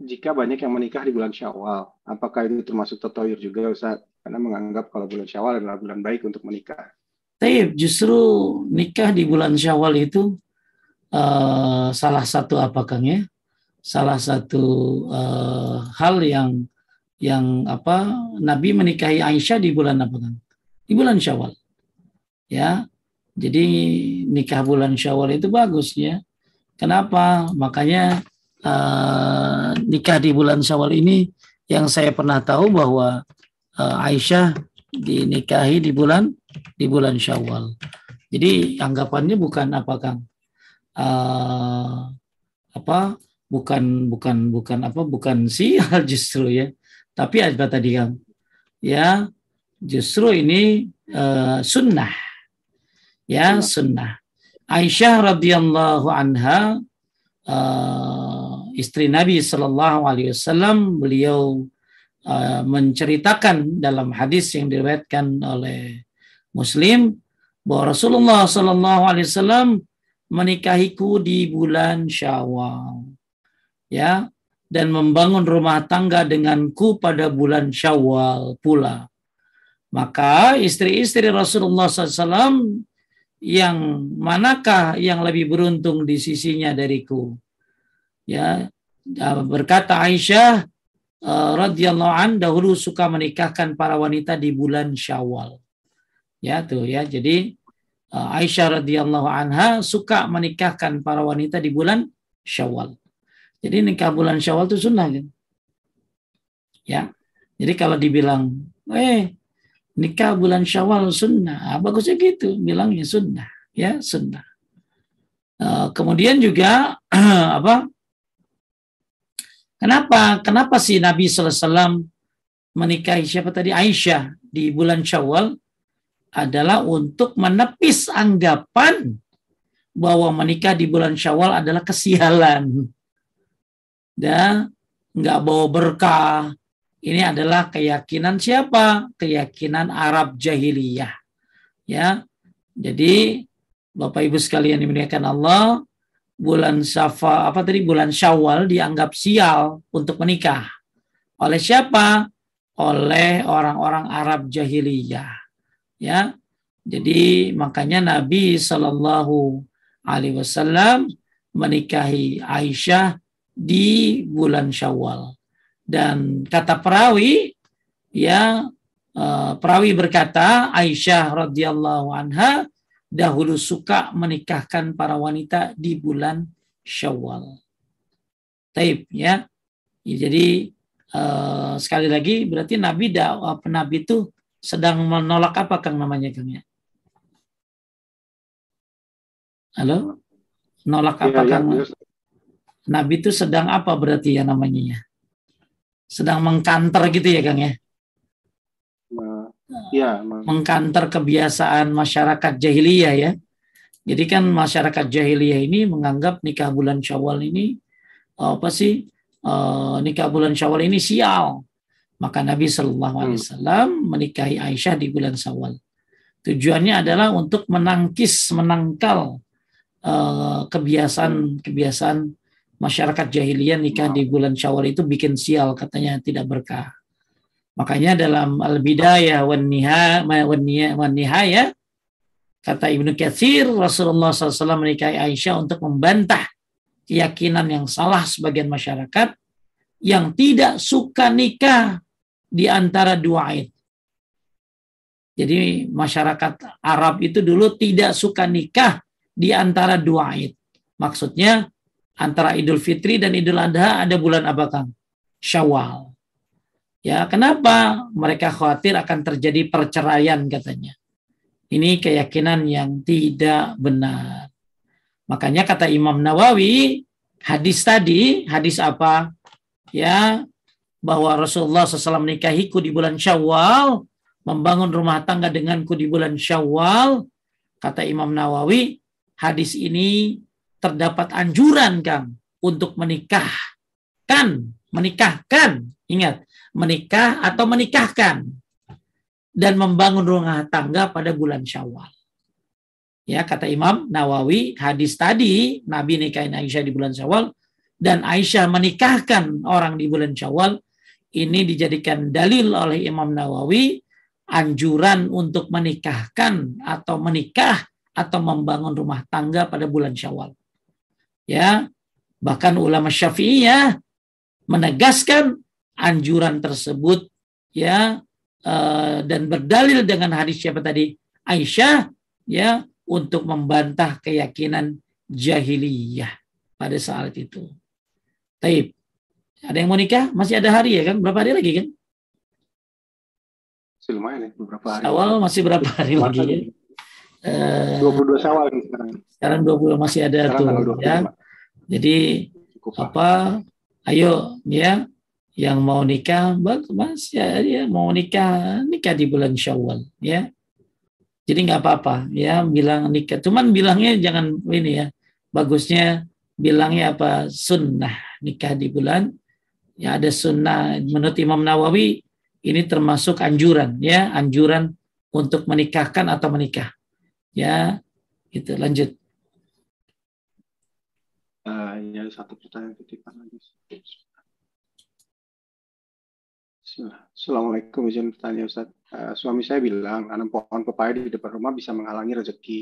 jika banyak yang menikah di bulan Syawal? Apakah ini termasuk tatayur juga Ustaz karena menganggap kalau bulan Syawal adalah bulan baik untuk menikah tapi justru nikah di bulan Syawal itu uh, salah satu apa Kang ya salah satu uh, hal yang yang apa Nabi menikahi Aisyah di bulan apa kan? Di bulan Syawal. Ya. Jadi nikah bulan Syawal itu bagus ya. Kenapa? Makanya uh, nikah di bulan Syawal ini yang saya pernah tahu bahwa Aisyah dinikahi di bulan di bulan Syawal. Jadi anggapannya bukan apa Kang? Uh, apa? Bukan bukan bukan apa? Bukan sial justru ya tapi apa tadi kan? Ya, justru ini uh, sunnah. Ya, sunnah. Aisyah radhiyallahu anha uh, istri Nabi Shallallahu alaihi wasallam beliau uh, menceritakan dalam hadis yang diriwayatkan oleh Muslim bahwa Rasulullah Shallallahu alaihi wasallam menikahiku di bulan Syawal. Ya, dan membangun rumah tangga denganku pada bulan Syawal pula. Maka istri-istri Rasulullah SAW yang manakah yang lebih beruntung di sisinya dariku? Ya, berkata Aisyah uh, radhiyallahu an dahulu suka menikahkan para wanita di bulan Syawal. Ya tuh ya. Jadi uh, Aisyah radhiyallahu anha suka menikahkan para wanita di bulan Syawal. Jadi nikah bulan Syawal itu sunnah kan? Ya. Jadi kalau dibilang, eh nikah bulan Syawal sunnah, ah, bagusnya gitu, bilangnya sunnah, ya sunnah. Uh, kemudian juga apa? Kenapa? Kenapa sih Nabi SAW menikahi siapa tadi Aisyah di bulan Syawal adalah untuk menepis anggapan bahwa menikah di bulan Syawal adalah kesialan dan nggak bawa berkah. Ini adalah keyakinan siapa? Keyakinan Arab jahiliyah. Ya. Jadi Bapak Ibu sekalian dimuliakan Allah, bulan Safa apa tadi bulan Syawal dianggap sial untuk menikah. Oleh siapa? Oleh orang-orang Arab jahiliyah. Ya. Jadi makanya Nabi Shallallahu alaihi wasallam menikahi Aisyah di bulan Syawal. Dan kata perawi, ya uh, perawi berkata Aisyah radhiyallahu anha dahulu suka menikahkan para wanita di bulan Syawal. Taib ya. Jadi uh, sekali lagi berarti Nabi dakwah Nabi itu sedang menolak apa Kang namanya Kang ya? Halo? Nolak apa ya, Kang? Ya, Nabi itu sedang apa berarti ya namanya ya? Sedang mengkanter gitu ya Kang ya? Ya, mengkanter kebiasaan masyarakat jahiliyah ya. Jadi kan masyarakat jahiliyah ini menganggap nikah bulan Syawal ini apa sih? Uh, nikah bulan Syawal ini sial. Maka Nabi Shallallahu Alaihi hmm. Wasallam menikahi Aisyah di bulan Syawal. Tujuannya adalah untuk menangkis, menangkal uh, kebiasaan kebiasaan masyarakat jahiliyah nikah di bulan Syawal itu bikin sial katanya tidak berkah. Makanya dalam Al-Bidayah wan Nihayah kata Ibnu Katsir Rasulullah SAW menikahi Aisyah untuk membantah keyakinan yang salah sebagian masyarakat yang tidak suka nikah di antara dua Aid. Jadi masyarakat Arab itu dulu tidak suka nikah di antara dua Aid. Maksudnya antara Idul Fitri dan Idul Adha ada bulan apa Kang? Syawal. Ya, kenapa? Mereka khawatir akan terjadi perceraian katanya. Ini keyakinan yang tidak benar. Makanya kata Imam Nawawi, hadis tadi, hadis apa? Ya, bahwa Rasulullah SAW menikahiku di bulan Syawal membangun rumah tangga denganku di bulan Syawal, kata Imam Nawawi, hadis ini terdapat anjuran Kang untuk menikahkan, menikahkan, ingat, menikah atau menikahkan dan membangun rumah tangga pada bulan Syawal. Ya, kata Imam Nawawi, hadis tadi Nabi nikahin Aisyah di bulan Syawal dan Aisyah menikahkan orang di bulan Syawal ini dijadikan dalil oleh Imam Nawawi anjuran untuk menikahkan atau menikah atau membangun rumah tangga pada bulan Syawal. Ya, bahkan ulama Syafi'iyah menegaskan anjuran tersebut ya uh, dan berdalil dengan hadis siapa tadi Aisyah ya untuk membantah keyakinan jahiliyah pada saat itu. Taib. Ada yang mau nikah? Masih ada hari ya kan? Berapa hari lagi kan? Masih lumayan ya, beberapa hari. Awal masih berapa hari lagi ya? Uh, 22 Syawal nih sekarang. Sekarang 20 masih ada sekarang tuh ya. Jadi Cukup, apa? Ayo ya yang mau nikah mas ya, ya mau nikah nikah di bulan Syawal ya. Jadi nggak apa-apa ya bilang nikah. Cuman bilangnya jangan ini ya bagusnya bilangnya apa sunnah nikah di bulan. Ya ada sunnah. Menurut Imam Nawawi ini termasuk anjuran ya anjuran untuk menikahkan atau menikah ya. Itu lanjut. Uh, ya satu pertanyaan titipan lagi Assalamualaikum izin bertanya Ustaz. Uh, suami saya bilang nanam pohon pepaya di depan rumah bisa menghalangi rezeki.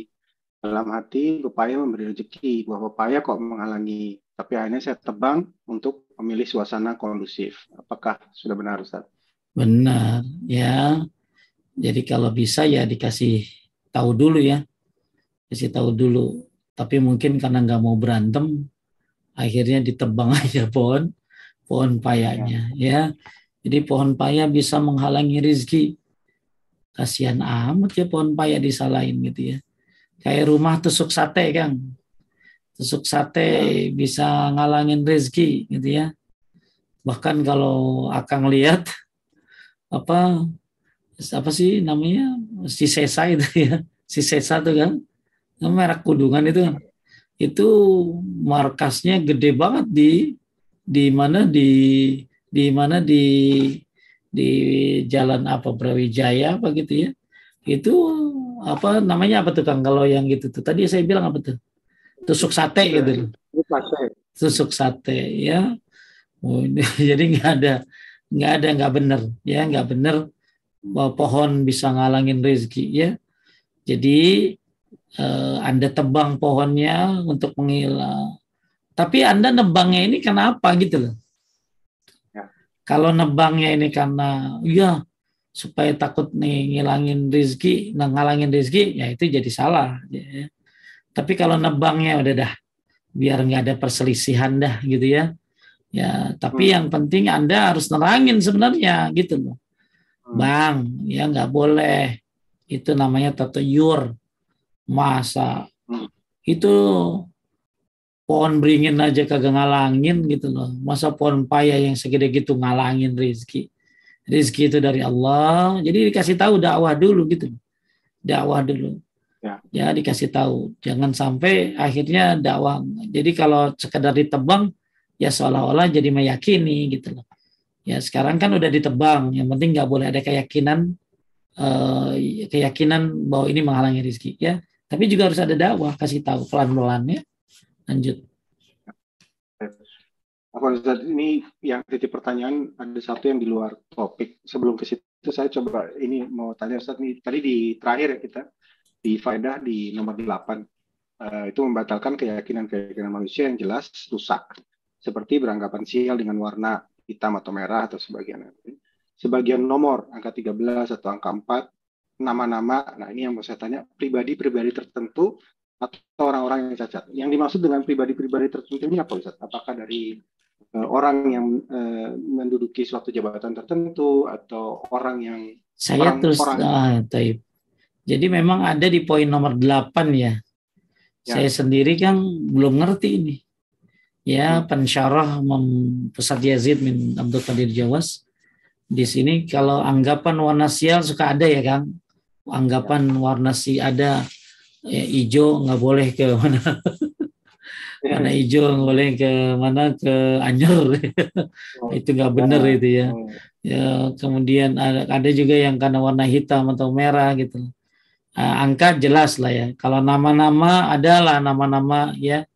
Dalam hati pepaya memberi rezeki, bahwa pepaya kok menghalangi. Tapi akhirnya saya tebang untuk memilih suasana kondusif. Apakah sudah benar Ustaz? Benar, ya. Jadi kalau bisa ya dikasih tahu dulu ya. Kasih tahu dulu. Tapi mungkin karena nggak mau berantem, akhirnya ditebang aja pohon pohon payanya ya. ya jadi pohon paya bisa menghalangi rizki. Kasihan amat ya pohon paya disalahin gitu ya. Kayak rumah tusuk sate kan. Tusuk sate bisa ngalangin rezeki gitu ya. Bahkan kalau akan lihat apa apa sih namanya si sesa itu ya si sesa itu kan merek kudungan itu kan itu markasnya gede banget di di mana di di mana di di jalan apa Brawijaya apa gitu ya. Itu apa namanya apa tuh Kang? Kalau yang gitu tuh. Tadi saya bilang apa tuh? Tusuk sate gitu tusuk sate. Ya. Oh, jadi nggak ada nggak ada nggak bener ya. Nggak bener bahwa pohon bisa ngalangin rezeki ya. Jadi eh, anda tebang pohonnya untuk mengilang tapi anda nebangnya ini kenapa gitu loh kalau nebangnya ini karena ya supaya takut nih ngilangin rezeki, ngalangin rezeki, ya itu jadi salah. Ya. Tapi kalau nebangnya udah dah, biar nggak ada perselisihan dah gitu ya. Ya, tapi hmm. yang penting Anda harus nerangin sebenarnya gitu loh. Hmm. Bang, ya nggak boleh. Itu namanya tatayur. Masa hmm. itu pohon beringin aja kagak ngalangin gitu loh. Masa pohon paya yang segede gitu ngalangin rizki. Rizki itu dari Allah. Jadi dikasih tahu dakwah dulu gitu. Dakwah dulu. Ya. ya dikasih tahu. Jangan sampai akhirnya dakwah. Jadi kalau sekedar ditebang ya seolah-olah jadi meyakini gitu loh. Ya sekarang kan udah ditebang. Yang penting nggak boleh ada keyakinan uh, keyakinan bahwa ini menghalangi rizki ya. Tapi juga harus ada dakwah kasih tahu pelan-pelan ya lanjut. Ini yang titik pertanyaan ada satu yang di luar topik. Sebelum ke situ saya coba ini mau tanya Ustaz nih tadi di terakhir ya kita di faedah di nomor 8 uh, eh, itu membatalkan keyakinan-keyakinan manusia yang jelas rusak seperti beranggapan sial dengan warna hitam atau merah atau sebagian sebagian nomor angka 13 atau angka 4 nama-nama nah ini yang mau saya tanya pribadi-pribadi tertentu atau orang-orang yang cacat. Yang dimaksud dengan pribadi-pribadi tertentu ini apa Ustaz? Apakah dari uh, orang yang uh, menduduki suatu jabatan tertentu atau orang yang saya orang, terus orang, ah, taib. Jadi memang ada di poin nomor 8 ya. ya. Saya sendiri kan belum ngerti ini. Ya, hmm. pensyarah Pusat Yazid min Abdul Qadir Jawas di sini kalau anggapan warna sial suka ada ya Kang anggapan ya. warna si ada ya, hijau nggak boleh ke mana. Warna hijau nggak boleh ke mana ke Anyer oh. itu nggak benar oh. itu ya. Oh. ya kemudian ada, ada juga yang karena warna hitam atau merah gitu. Uh, angka jelas lah ya. Kalau nama-nama adalah nama-nama ya.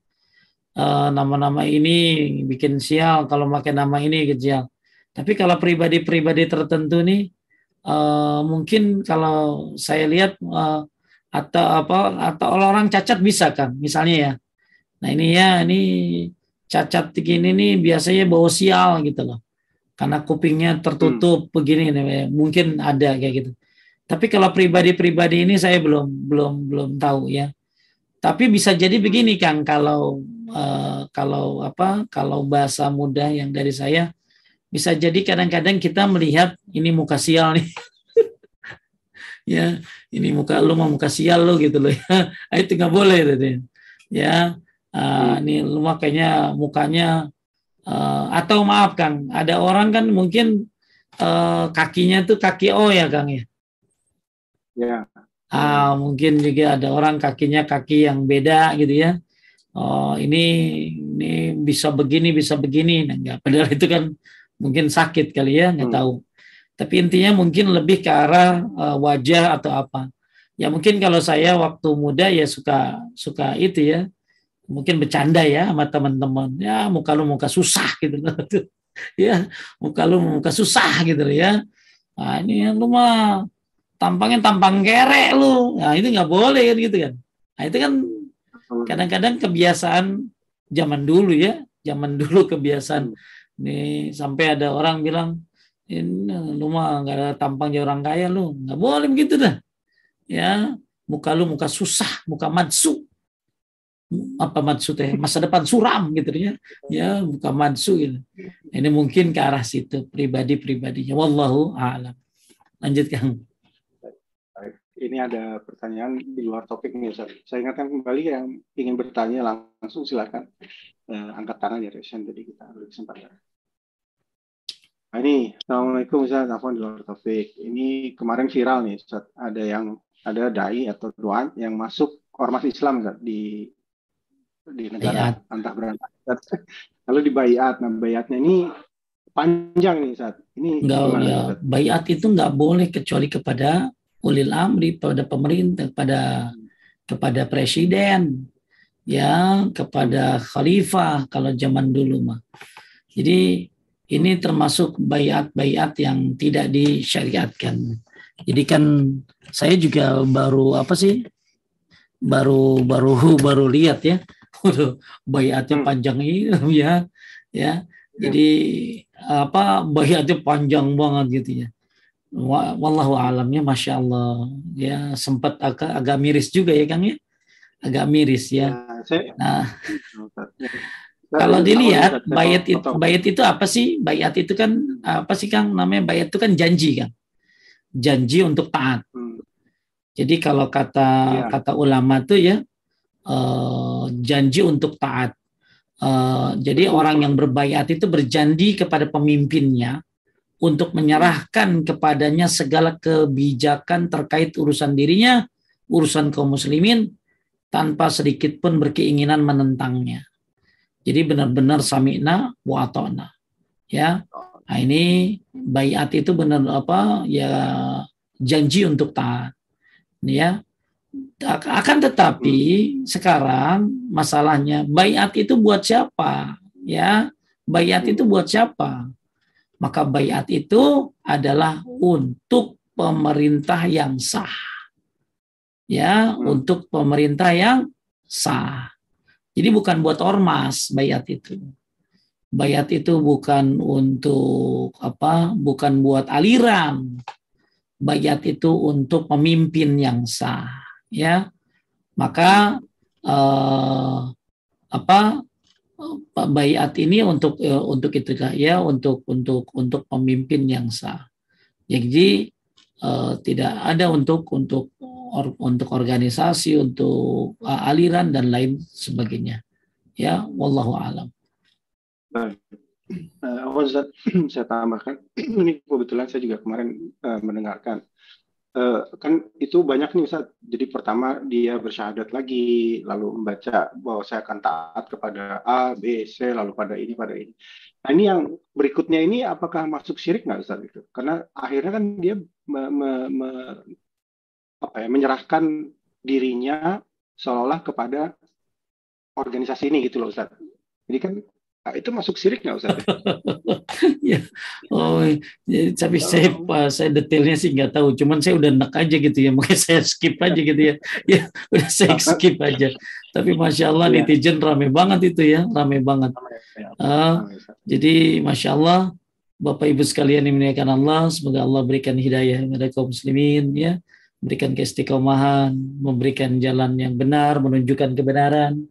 Nama nama-nama ini bikin sial kalau pakai nama ini kecil tapi kalau pribadi-pribadi tertentu nih uh, mungkin kalau saya lihat uh, atau apa atau orang cacat bisa kan misalnya ya. Nah ini ya ini cacat begini nih biasanya bawa sial gitu loh. Karena kupingnya tertutup hmm. begini nih mungkin ada kayak gitu. Tapi kalau pribadi-pribadi ini saya belum belum belum tahu ya. Tapi bisa jadi begini Kang kalau uh, kalau apa kalau bahasa mudah yang dari saya bisa jadi kadang-kadang kita melihat ini muka sial nih. ya, ini muka lu mau muka sial lu gitu loh ya. Itu nggak boleh gitu. Ya, uh, ini lu makanya mukanya uh, atau maaf Kang, ada orang kan mungkin uh, kakinya tuh kaki O ya Kang ya. Ya. Ah, mungkin juga ada orang kakinya kaki yang beda gitu ya. Oh, ini ini bisa begini, bisa begini. Nah, enggak padahal itu kan mungkin sakit kali ya nggak hmm. tahu tapi intinya mungkin lebih ke arah uh, wajah atau apa. Ya mungkin kalau saya waktu muda ya suka suka itu ya. Mungkin bercanda ya sama teman-teman. Ya muka lu muka susah gitu. Ya muka lu muka susah gitu ya. Nah, ini lu mah tampangnya tampang kere lu. Nah itu nggak boleh kan gitu kan. Nah itu kan kadang-kadang kebiasaan zaman dulu ya. Zaman dulu kebiasaan. Ini sampai ada orang bilang, ini lu mah nggak ada tampang jadi orang kaya lu, nggak boleh begitu dah. Ya, muka lu muka susah, muka madsu. Apa madsu teh? Masa depan suram gitu ya. Ya, muka madsu gitu. Ini mungkin ke arah situ pribadi-pribadinya. Wallahu a'lam. Lanjutkan. Ini ada pertanyaan di luar topik nih, Ustaz. Saya ingatkan kembali yang ingin bertanya langsung silakan uh, angkat tangan ya, Resen. Jadi kita ambil kesempatan. Nah, ini, Assalamualaikum Ustaz, Afwan di luar topik. Ini kemarin viral nih Ustaz, ada yang ada dai atau doan yang masuk ormas Islam Ustaz, di di negara Bayat. antah berantah. Lalu di bayat, nah bayatnya ini panjang nih Ustaz. Ini enggak, ya, bayat itu nggak boleh kecuali kepada ulil amri, pada pemerintah, kepada kepada presiden, ya, kepada khalifah kalau zaman dulu mah. Jadi ini termasuk bayat-bayat yang tidak disyariatkan. Jadi kan saya juga baru apa sih? Baru baru baru lihat ya. Bayatnya hmm. panjang ini ya. Ya. Jadi apa bayatnya panjang banget gitu ya. Wallahu alamnya masya Allah ya sempat agak agak miris juga ya Kang ya agak miris ya. Nah, kalau dilihat bayat itu bayat itu apa sih? Bayat itu kan apa sih Kang? Namanya bayat itu kan janji kan. Janji untuk taat. Hmm. Jadi kalau kata ya. kata ulama tuh ya uh, janji untuk taat. Uh, jadi Betul. orang yang berbayat itu berjanji kepada pemimpinnya untuk menyerahkan kepadanya segala kebijakan terkait urusan dirinya, urusan kaum muslimin tanpa sedikit pun berkeinginan menentangnya. Jadi benar-benar sami'na wa ata'na. Ya. Nah, ini bayat itu benar apa ya janji untuk taat. Ya. Akan tetapi sekarang masalahnya bayat itu buat siapa? Ya. Bayat itu buat siapa? Maka bayat itu adalah untuk pemerintah yang sah. Ya, hmm. untuk pemerintah yang sah. Jadi bukan buat ormas bayat itu. Bayat itu bukan untuk apa? Bukan buat aliran. Bayat itu untuk pemimpin yang sah, ya. Maka eh, apa? Bayat ini untuk eh, untuk itu ya, untuk untuk untuk pemimpin yang sah. Jadi eh, tidak ada untuk untuk or, untuk organisasi, untuk uh, aliran dan lain sebagainya. Ya, wallahu alam. Baik. Uh, saya tambahkan, ini kebetulan saya juga kemarin uh, mendengarkan Uh, kan itu banyak nih Ustaz. Jadi pertama dia bersyahadat lagi, lalu membaca bahwa saya akan taat kepada A, B, C, lalu pada ini, pada ini. Nah ini yang berikutnya ini apakah masuk syirik nggak Ustaz itu? Karena akhirnya kan dia me, me, me, apa ya, menyerahkan dirinya seolah-olah kepada organisasi ini gitu loh Ustaz. Jadi kan Nah, itu masuk sirik nggak Ustaz? ya. Oh, ya, tapi saya saya detailnya sih nggak tahu. Cuman saya udah enak aja gitu ya. Mungkin saya skip aja gitu ya. Ya, udah saya skip aja. Tapi masya Allah ya. netizen rame banget itu ya, rame banget. Uh, jadi masya Allah, Bapak Ibu sekalian yang dimuliakan Allah, semoga Allah berikan hidayah kepada kaum muslimin ya, berikan keistiqomahan, memberikan jalan yang benar, menunjukkan kebenaran.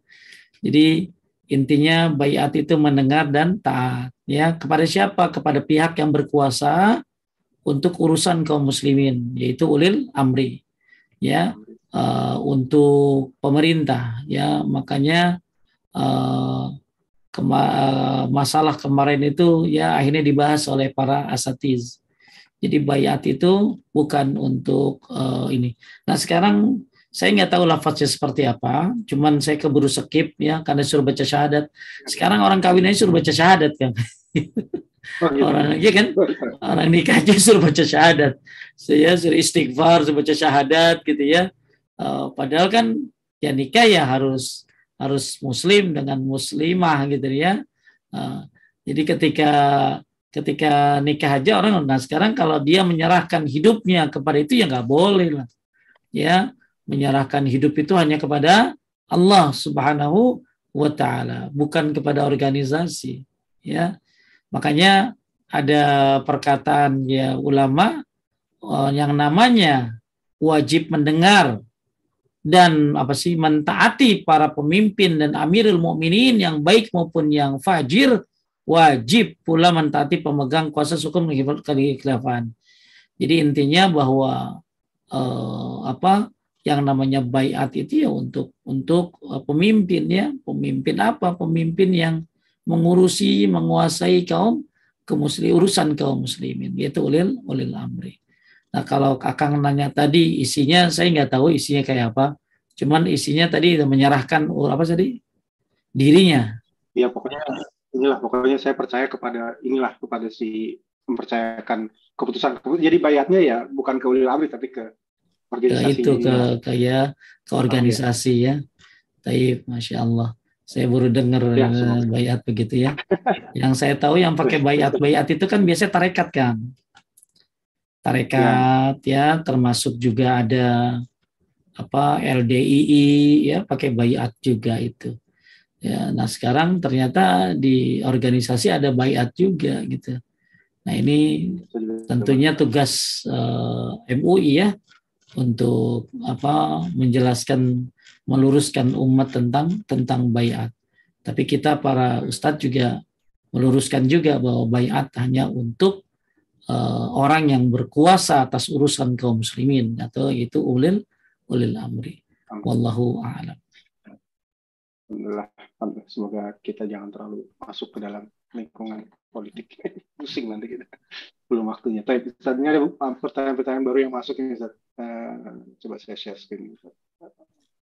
Jadi Intinya bayat itu mendengar dan taat. Ya, kepada siapa? Kepada pihak yang berkuasa untuk urusan kaum muslimin, yaitu ulil amri. Ya, uh, untuk pemerintah. Ya, makanya uh, kema uh, masalah kemarin itu ya akhirnya dibahas oleh para asatiz. Jadi bayat itu bukan untuk uh, ini. Nah sekarang saya nggak tahu lafaznya seperti apa, cuman saya keburu skip ya karena suruh baca syahadat. Sekarang orang kawin aja suruh baca syahadat kan. Oh, gitu. Orang ya kan orang nikah aja suruh baca syahadat. Saya suruh istighfar, suruh baca syahadat gitu ya. Uh, padahal kan ya nikah ya harus harus muslim dengan muslimah gitu ya. Uh, jadi ketika ketika nikah aja orang nah sekarang kalau dia menyerahkan hidupnya kepada itu ya nggak boleh lah. Ya, menyerahkan hidup itu hanya kepada Allah Subhanahu wa taala, bukan kepada organisasi, ya. Makanya ada perkataan ya ulama uh, yang namanya wajib mendengar dan apa sih mentaati para pemimpin dan amirul mukminin yang baik maupun yang fajir wajib pula mentaati pemegang kuasa hukum kekhilafan. Jadi intinya bahwa uh, apa yang namanya bayat itu ya untuk untuk uh, pemimpin ya. Pemimpin apa? Pemimpin yang mengurusi menguasai kaum kemuslim urusan kaum muslimin yaitu ulil ulil amri. Nah kalau akang nanya tadi isinya saya nggak tahu isinya kayak apa. Cuman isinya tadi menyerahkan apa tadi? Dirinya. Ya pokoknya inilah pokoknya saya percaya kepada inilah kepada si mempercayakan keputusan jadi bayatnya ya bukan ke ulil amri tapi ke organisasi itu ke ke ya ke organisasi ya. Taib, masya Allah. Saya baru dengar ya, uh, bayat begitu ya. yang saya tahu yang pakai bayat bayat itu kan biasanya tarekat kan. Tarekat ya. ya, termasuk juga ada apa LDII ya pakai bayat juga itu. Ya, nah sekarang ternyata di organisasi ada bayat juga gitu. Nah ini tentunya tugas uh, eh, MUI ya untuk apa menjelaskan meluruskan umat tentang tentang bayat. Tapi kita para ustadz juga meluruskan juga bahwa bayat hanya untuk uh, orang yang berkuasa atas urusan kaum muslimin atau itu ulil ulil amri. Wallahu a'lam. Alhamdulillah. Semoga kita jangan terlalu masuk ke dalam lingkungan politik. Pusing nanti kita. Belum waktunya. Tapi saatnya ada pertanyaan-pertanyaan baru yang masuk ini. Ustaz. Uh, coba saya share screen. Ustaz.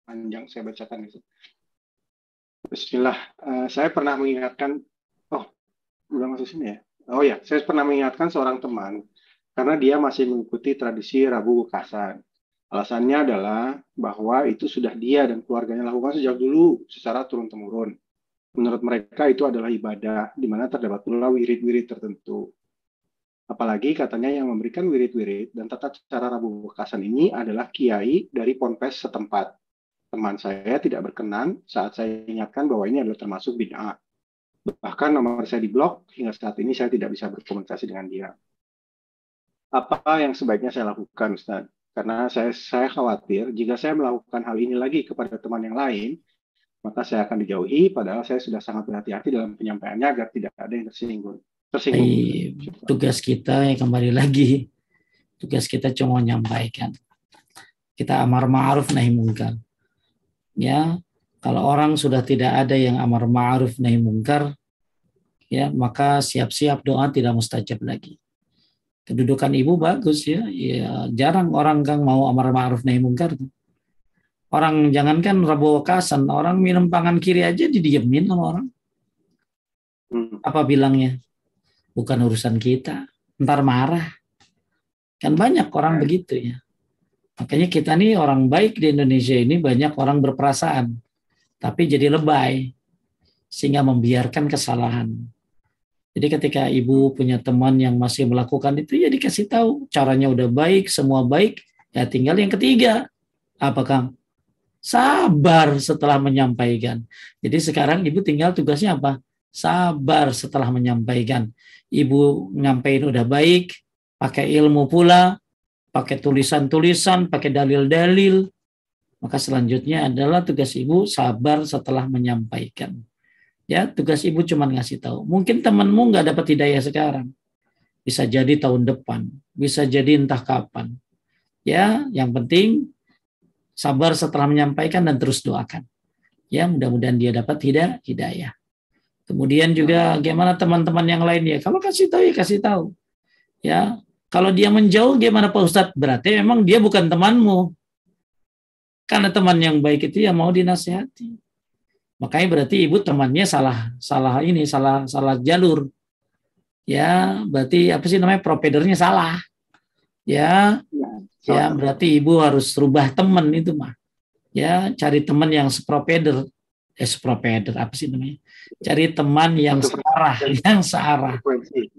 Panjang saya bacakan. Ustaz. Bismillah. Uh, saya pernah mengingatkan, oh, udah masuk sini ya? Oh ya, saya pernah mengingatkan seorang teman karena dia masih mengikuti tradisi Rabu Bekasan. Alasannya adalah bahwa itu sudah dia dan keluarganya lakukan sejak dulu secara turun-temurun menurut mereka itu adalah ibadah di mana terdapat pula wirid-wirid tertentu. Apalagi katanya yang memberikan wirid-wirid dan tata cara Rabu Bekasan ini adalah kiai dari ponpes setempat. Teman saya tidak berkenan saat saya ingatkan bahwa ini adalah termasuk bid'ah. Bahkan nomor saya di blog hingga saat ini saya tidak bisa berkomunikasi dengan dia. Apa yang sebaiknya saya lakukan, Ustaz? Karena saya, saya khawatir jika saya melakukan hal ini lagi kepada teman yang lain, maka saya akan dijauhi padahal saya sudah sangat berhati-hati dalam penyampaiannya agar tidak ada yang tersinggung. Tersinggung. tugas kita ya kembali lagi tugas kita cuma menyampaikan. Kita amar ma'ruf nahi mungkar. Ya, kalau orang sudah tidak ada yang amar ma'ruf nahi mungkar, ya maka siap-siap doa tidak mustajab lagi. Kedudukan ibu bagus ya, ya jarang orang kang mau amar ma'ruf nahi mungkar. Orang jangankan rabu wakasan, orang minum pangan kiri aja didiemin sama orang. Hmm. Apa bilangnya? Bukan urusan kita, ntar marah. Kan banyak orang begitu ya. Makanya kita nih orang baik di Indonesia ini banyak orang berperasaan, tapi jadi lebay sehingga membiarkan kesalahan. Jadi ketika ibu punya teman yang masih melakukan itu ya dikasih tahu caranya udah baik, semua baik, ya tinggal yang ketiga. Apa Kang? Sabar setelah menyampaikan. Jadi sekarang ibu tinggal tugasnya apa? Sabar setelah menyampaikan. Ibu nyampaikan udah baik, pakai ilmu pula, pakai tulisan-tulisan, pakai dalil-dalil. Maka selanjutnya adalah tugas ibu sabar setelah menyampaikan. Ya, tugas ibu cuma ngasih tahu. Mungkin temanmu nggak dapat hidayah sekarang. Bisa jadi tahun depan, bisa jadi entah kapan. Ya, yang penting sabar setelah menyampaikan dan terus doakan. Ya, mudah-mudahan dia dapat hidayah. Kemudian juga gimana teman-teman yang lainnya? Kalau kasih tahu ya kasih tahu. Ya, kalau dia menjauh gimana Pak Ustadz? Berarti memang dia bukan temanmu. Karena teman yang baik itu ya mau dinasihati. Makanya berarti ibu temannya salah salah ini salah salah jalur. Ya, berarti apa sih namanya providernya salah. Ya, ya, ya berarti ibu harus rubah teman itu mah. Ya, cari teman yang sepropeder, eh sepropeder apa sih namanya? Cari teman yang searah, yang searah.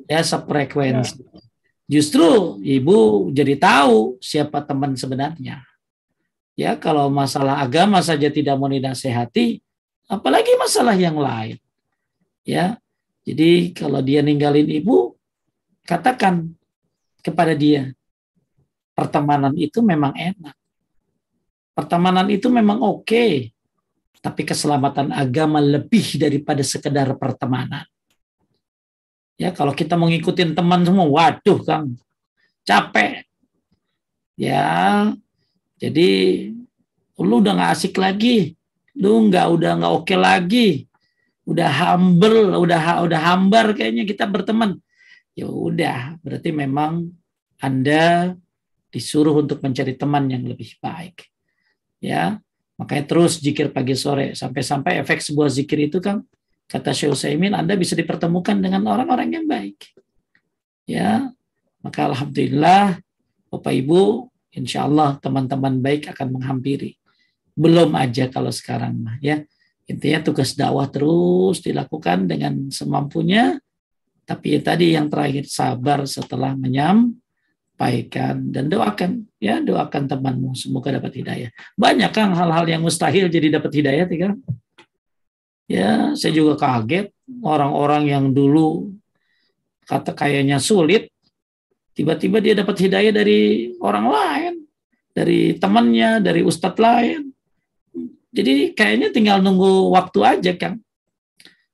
Ya, sefrekuensi. Ya. Justru ibu jadi tahu siapa teman sebenarnya. Ya, kalau masalah agama saja tidak mau dinasehati, apalagi masalah yang lain. Ya. Jadi kalau dia ninggalin ibu, katakan kepada dia, pertemanan itu memang enak. Pertemanan itu memang oke, okay, tapi keselamatan agama lebih daripada sekedar pertemanan. Ya, kalau kita mau ngikutin teman semua, waduh Kang, capek. Ya, jadi lu udah gak asik lagi lu nggak udah nggak oke okay lagi. Udah humble udah udah hambar kayaknya kita berteman. Ya udah berarti memang anda disuruh untuk mencari teman yang lebih baik. Ya makanya terus zikir pagi sore. Sampai-sampai efek sebuah zikir itu kan kata Syekh Utsaimin Anda bisa dipertemukan dengan orang-orang yang baik. Ya maka alhamdulillah Bapak Ibu insya Allah teman-teman baik akan menghampiri belum aja kalau sekarang mah ya. Intinya tugas dakwah terus dilakukan dengan semampunya. Tapi tadi yang terakhir sabar setelah menyampaikan dan doakan ya doakan temanmu semoga dapat hidayah. Banyak kan hal-hal yang mustahil jadi dapat hidayah tiga. Ya, saya juga kaget orang-orang yang dulu kata kayaknya sulit tiba-tiba dia dapat hidayah dari orang lain, dari temannya, dari ustadz lain. Jadi kayaknya tinggal nunggu waktu aja kan.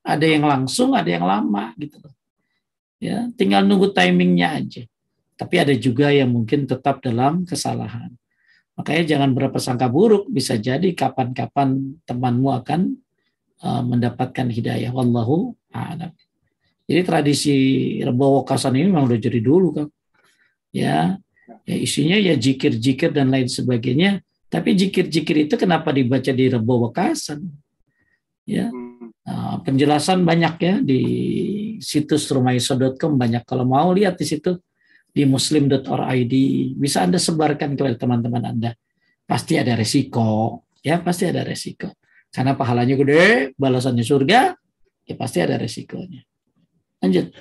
Ada yang langsung, ada yang lama gitu Ya, tinggal nunggu timingnya aja. Tapi ada juga yang mungkin tetap dalam kesalahan. Makanya jangan berprasangka buruk, bisa jadi kapan-kapan temanmu akan uh, mendapatkan hidayah. Wallahu a'lam. Jadi tradisi Rebo Kasan ini memang udah jadi dulu kan. Ya, ya isinya ya jikir-jikir dan lain sebagainya tapi jikir-jikir itu kenapa dibaca di Rebo Wekasan? Ya, nah, penjelasan banyak ya di situs rumaiso.com banyak. Kalau mau lihat di situ di muslim.org bisa Anda sebarkan kepada teman-teman Anda. Pasti ada resiko, ya pasti ada resiko. Karena pahalanya gede, balasannya surga, ya pasti ada resikonya. Lanjut.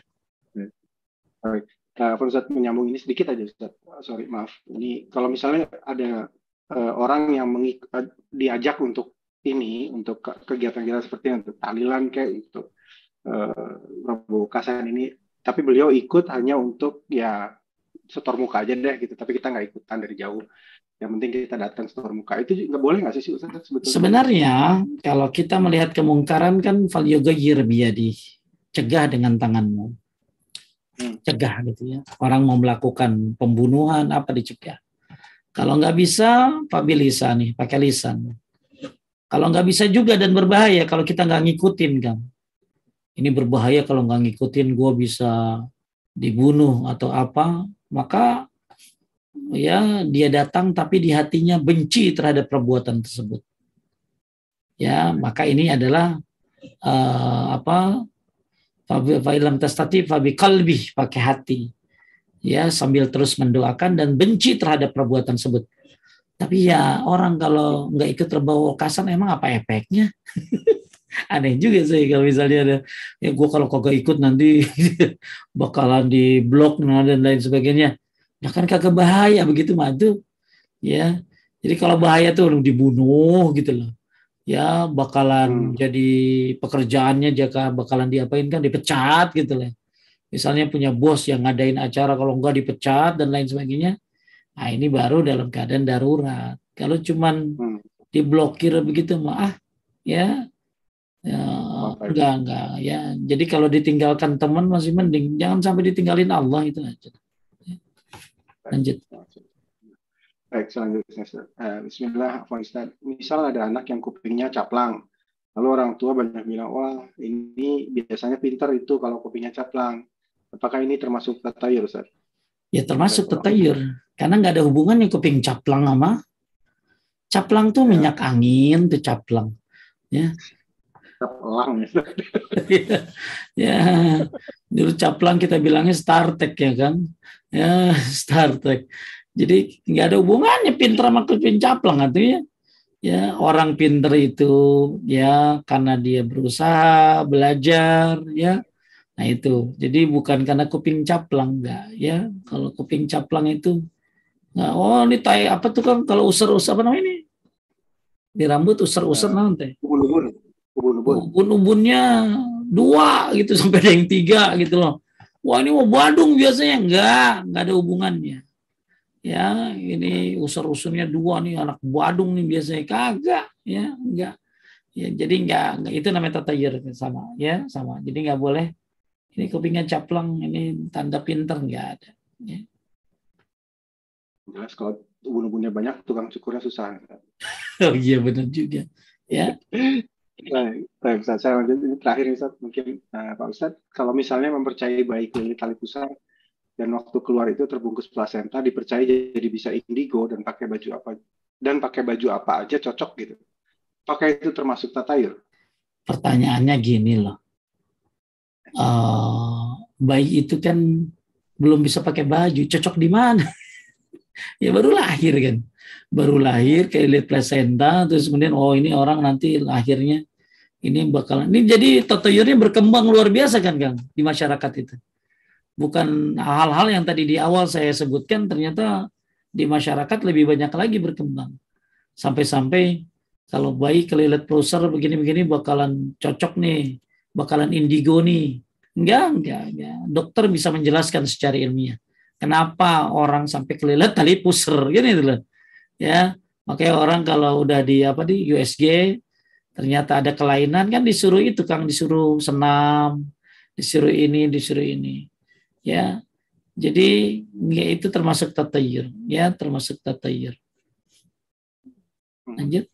Baik. Nah, Ustaz menyambung ini sedikit aja Ustaz. Sorry, maaf. Ini kalau misalnya ada uh, orang yang mengik uh, diajak untuk ini untuk kegiatan-kegiatan seperti untuk tahlilan kayak itu uh, Kasan ini tapi beliau ikut hanya untuk ya setor muka aja deh gitu. Tapi kita nggak ikutan dari jauh. Yang penting kita datang setor muka. Itu nggak boleh nggak sih Ustaz sebetulnya? Sebenarnya kalau kita melihat kemungkaran kan fal yoga biyadi cegah dengan tanganmu. Hmm. cegah gitu ya. Orang mau melakukan pembunuhan apa dicegah kalau nggak bisa, Pak lisan nih, pakai lisan. Kalau nggak bisa juga dan berbahaya kalau kita nggak ngikutin kan. ini berbahaya kalau nggak ngikutin gue bisa dibunuh atau apa, maka ya dia datang tapi di hatinya benci terhadap perbuatan tersebut. Ya, maka ini adalah uh, apa? Fa'ilam tastati fabi kalbi pakai hati. Ya, sambil terus mendoakan dan benci terhadap perbuatan tersebut. Tapi ya orang kalau nggak ikut terbawa kasan emang apa efeknya? Aneh juga sih kalau misalnya ada ya gue kalau kagak ikut nanti bakalan di blok dan lain sebagainya. Ya kan kagak bahaya begitu maju. Ya. Jadi kalau bahaya tuh dibunuh gitu loh. Ya bakalan hmm. jadi pekerjaannya jika bakalan diapain kan dipecat gitu loh. Misalnya punya bos yang ngadain acara kalau enggak dipecat dan lain sebagainya. Nah ini baru dalam keadaan darurat. Kalau cuman hmm. diblokir begitu mah ah ya ya enggak enggak ya. Jadi kalau ditinggalkan teman masih mending. Jangan sampai ditinggalin Allah itu aja. Lanjut. Baik, selanjutnya. Uh, Bismillah, Ustaz. Misal ada anak yang kupingnya caplang. Lalu orang tua banyak bilang, wah ini biasanya pintar itu kalau kupingnya caplang. Apakah ini termasuk tatayur, Ustaz? Ya termasuk tatayur. Karena nggak ada hubungannya kuping caplang sama caplang tuh ya. minyak angin tuh caplang. Ya. Caplang. ya. ya. Dulu caplang kita bilangnya startek ya kan ya Star Trek. Jadi nggak ada hubungannya pinter sama kuping caplang artinya ya orang pinter itu ya karena dia berusaha belajar ya nah itu. Jadi bukan karena kuping caplang enggak ya. Kalau kuping caplang itu nggak oh ini tai apa tuh kan kalau usar-usar apa namanya ini? Di rambut usar-usar nah, nanti ubun-ubun. Ubun-ubun. Ubun-ubunnya dua gitu sampai ada yang tiga gitu loh. Wah ini mau Badung biasanya. Enggak, enggak ada hubungannya. Ya, ini usur-usurnya dua nih anak Badung nih biasanya. Kagak, ya enggak. Ya, jadi enggak, enggak. Itu namanya tatayir sama, ya sama. Jadi enggak boleh ini kupingnya caplang, ini tanda pinter enggak ada. Ya. Jelas kalau ubun-ubunnya banyak, tukang cukurnya susah. oh iya benar juga. Ya. Baik, Ustaz. Saya lanjut ini terakhir Ustaz. Mungkin uh, Pak Ustaz, kalau misalnya mempercayai bayi kulit tali pusar dan waktu keluar itu terbungkus plasenta dipercaya jadi bisa indigo dan pakai baju apa dan pakai baju apa aja cocok gitu. Pakai itu termasuk tatayur? Pertanyaannya gini loh. Uh, bayi itu kan belum bisa pakai baju, cocok di mana? ya baru lahir kan baru lahir kayak lihat plasenta terus kemudian oh ini orang nanti lahirnya ini bakalan ini jadi tatayurnya berkembang luar biasa kan Kang di masyarakat itu. Bukan hal-hal yang tadi di awal saya sebutkan ternyata di masyarakat lebih banyak lagi berkembang. Sampai-sampai kalau bayi kelilit pulsar begini-begini bakalan cocok nih, bakalan indigo nih. Enggak, enggak, enggak. Dokter bisa menjelaskan secara ilmiah. Kenapa orang sampai kelilit tali pusar gini gitu loh. Ya, makanya orang kalau udah di apa di USG ternyata ada kelainan kan disuruh itu Kang disuruh senam, disuruh ini, disuruh ini. Ya. Jadi ya itu termasuk tatayur, ya, termasuk tatayur. Hmm. Lanjut.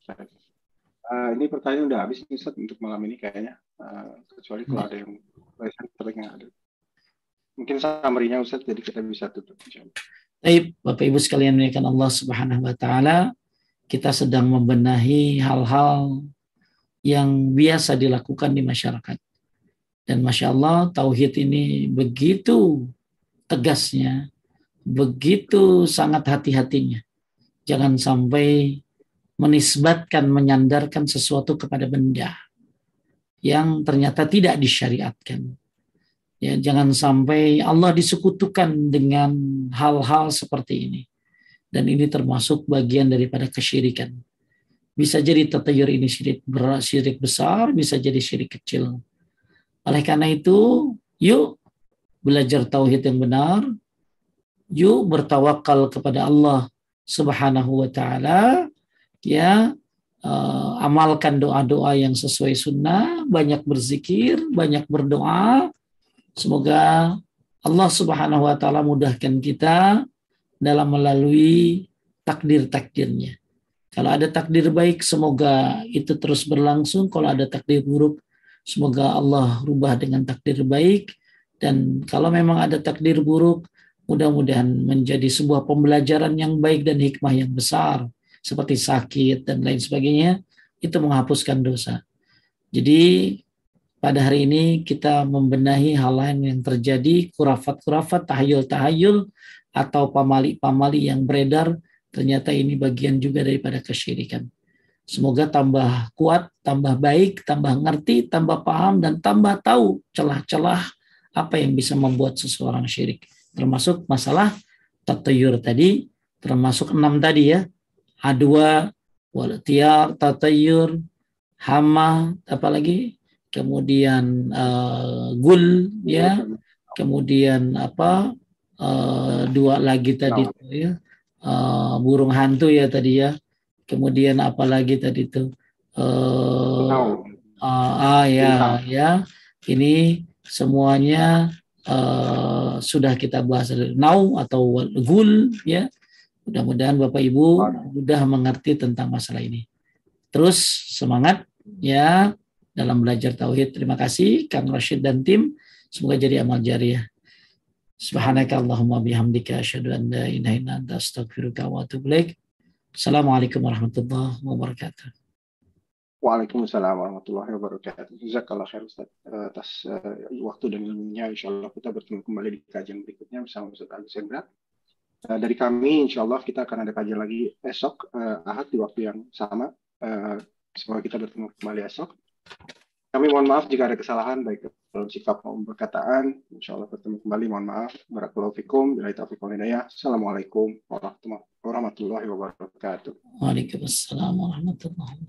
Uh, ini pertanyaan udah habis nih Ustaz untuk malam ini kayaknya. Uh, kecuali kalau ada yang lain ada. Mungkin summary-nya Ustaz jadi kita bisa tutup Baik, Bapak Ibu sekalian menaikkan Allah Subhanahu wa taala, kita sedang membenahi hal-hal yang biasa dilakukan di masyarakat. Dan Masya Allah, Tauhid ini begitu tegasnya, begitu sangat hati-hatinya. Jangan sampai menisbatkan, menyandarkan sesuatu kepada benda yang ternyata tidak disyariatkan. Ya, jangan sampai Allah disekutukan dengan hal-hal seperti ini. Dan ini termasuk bagian daripada kesyirikan. Bisa jadi tatayur ini syirik, syirik besar, bisa jadi syirik kecil. Oleh karena itu, yuk belajar tauhid yang benar, yuk bertawakal kepada Allah Subhanahu wa taala, ya uh, amalkan doa-doa yang sesuai sunnah, banyak berzikir, banyak berdoa. Semoga Allah Subhanahu wa taala mudahkan kita dalam melalui takdir-takdirnya. Kalau ada takdir baik, semoga itu terus berlangsung. Kalau ada takdir buruk, Semoga Allah rubah dengan takdir baik dan kalau memang ada takdir buruk, mudah-mudahan menjadi sebuah pembelajaran yang baik dan hikmah yang besar seperti sakit dan lain sebagainya itu menghapuskan dosa. Jadi pada hari ini kita membenahi hal lain yang terjadi, kurafat-kurafat, tahayul-tahayul, atau pamali-pamali yang beredar, ternyata ini bagian juga daripada kesyirikan. Semoga tambah kuat, tambah baik, tambah ngerti, tambah paham, dan tambah tahu celah-celah apa yang bisa membuat seseorang syirik. Termasuk masalah tatayur tadi, termasuk enam tadi ya. A2, walatiar, tatayur, hama, apalagi kemudian uh, gul ya, kemudian apa? Uh, dua lagi tadi ya, uh, burung hantu ya tadi ya, kemudian apalagi tadi itu uh, uh, ah ya ya. Ini semuanya uh, sudah kita bahas. Now atau gul ya mudah-mudahan bapak ibu mudah mengerti tentang masalah ini terus semangat ya dalam belajar tauhid terima kasih Kang Rashid dan tim semoga jadi amal jariah Subhanaka Allahumma bihamdika asyhadu an la ilaha illa anta astaghfiruka wa atubu ilaik. Assalamualaikum warahmatullahi wabarakatuh. Waalaikumsalam warahmatullahi wabarakatuh. Jazakallah khair Ustaz atas uh, waktu dan ilmunya. Insya Allah kita bertemu kembali di kajian berikutnya bersama Ustaz Agus Hendra. Uh, dari kami, insya Allah kita akan ada kajian lagi esok, uh, Ahad di waktu yang sama. Uh, semoga kita bertemu kembali esok. Kami mohon maaf jika ada kesalahan, baik dalam sikap maupun perkataan. Insya Allah bertemu kembali, mohon maaf. Barakallahu fikum. Bila taufiq. Assalamualaikum warahmatullahi wabarakatuh. Waalaikumsalam warahmatullahi wabarakatuh.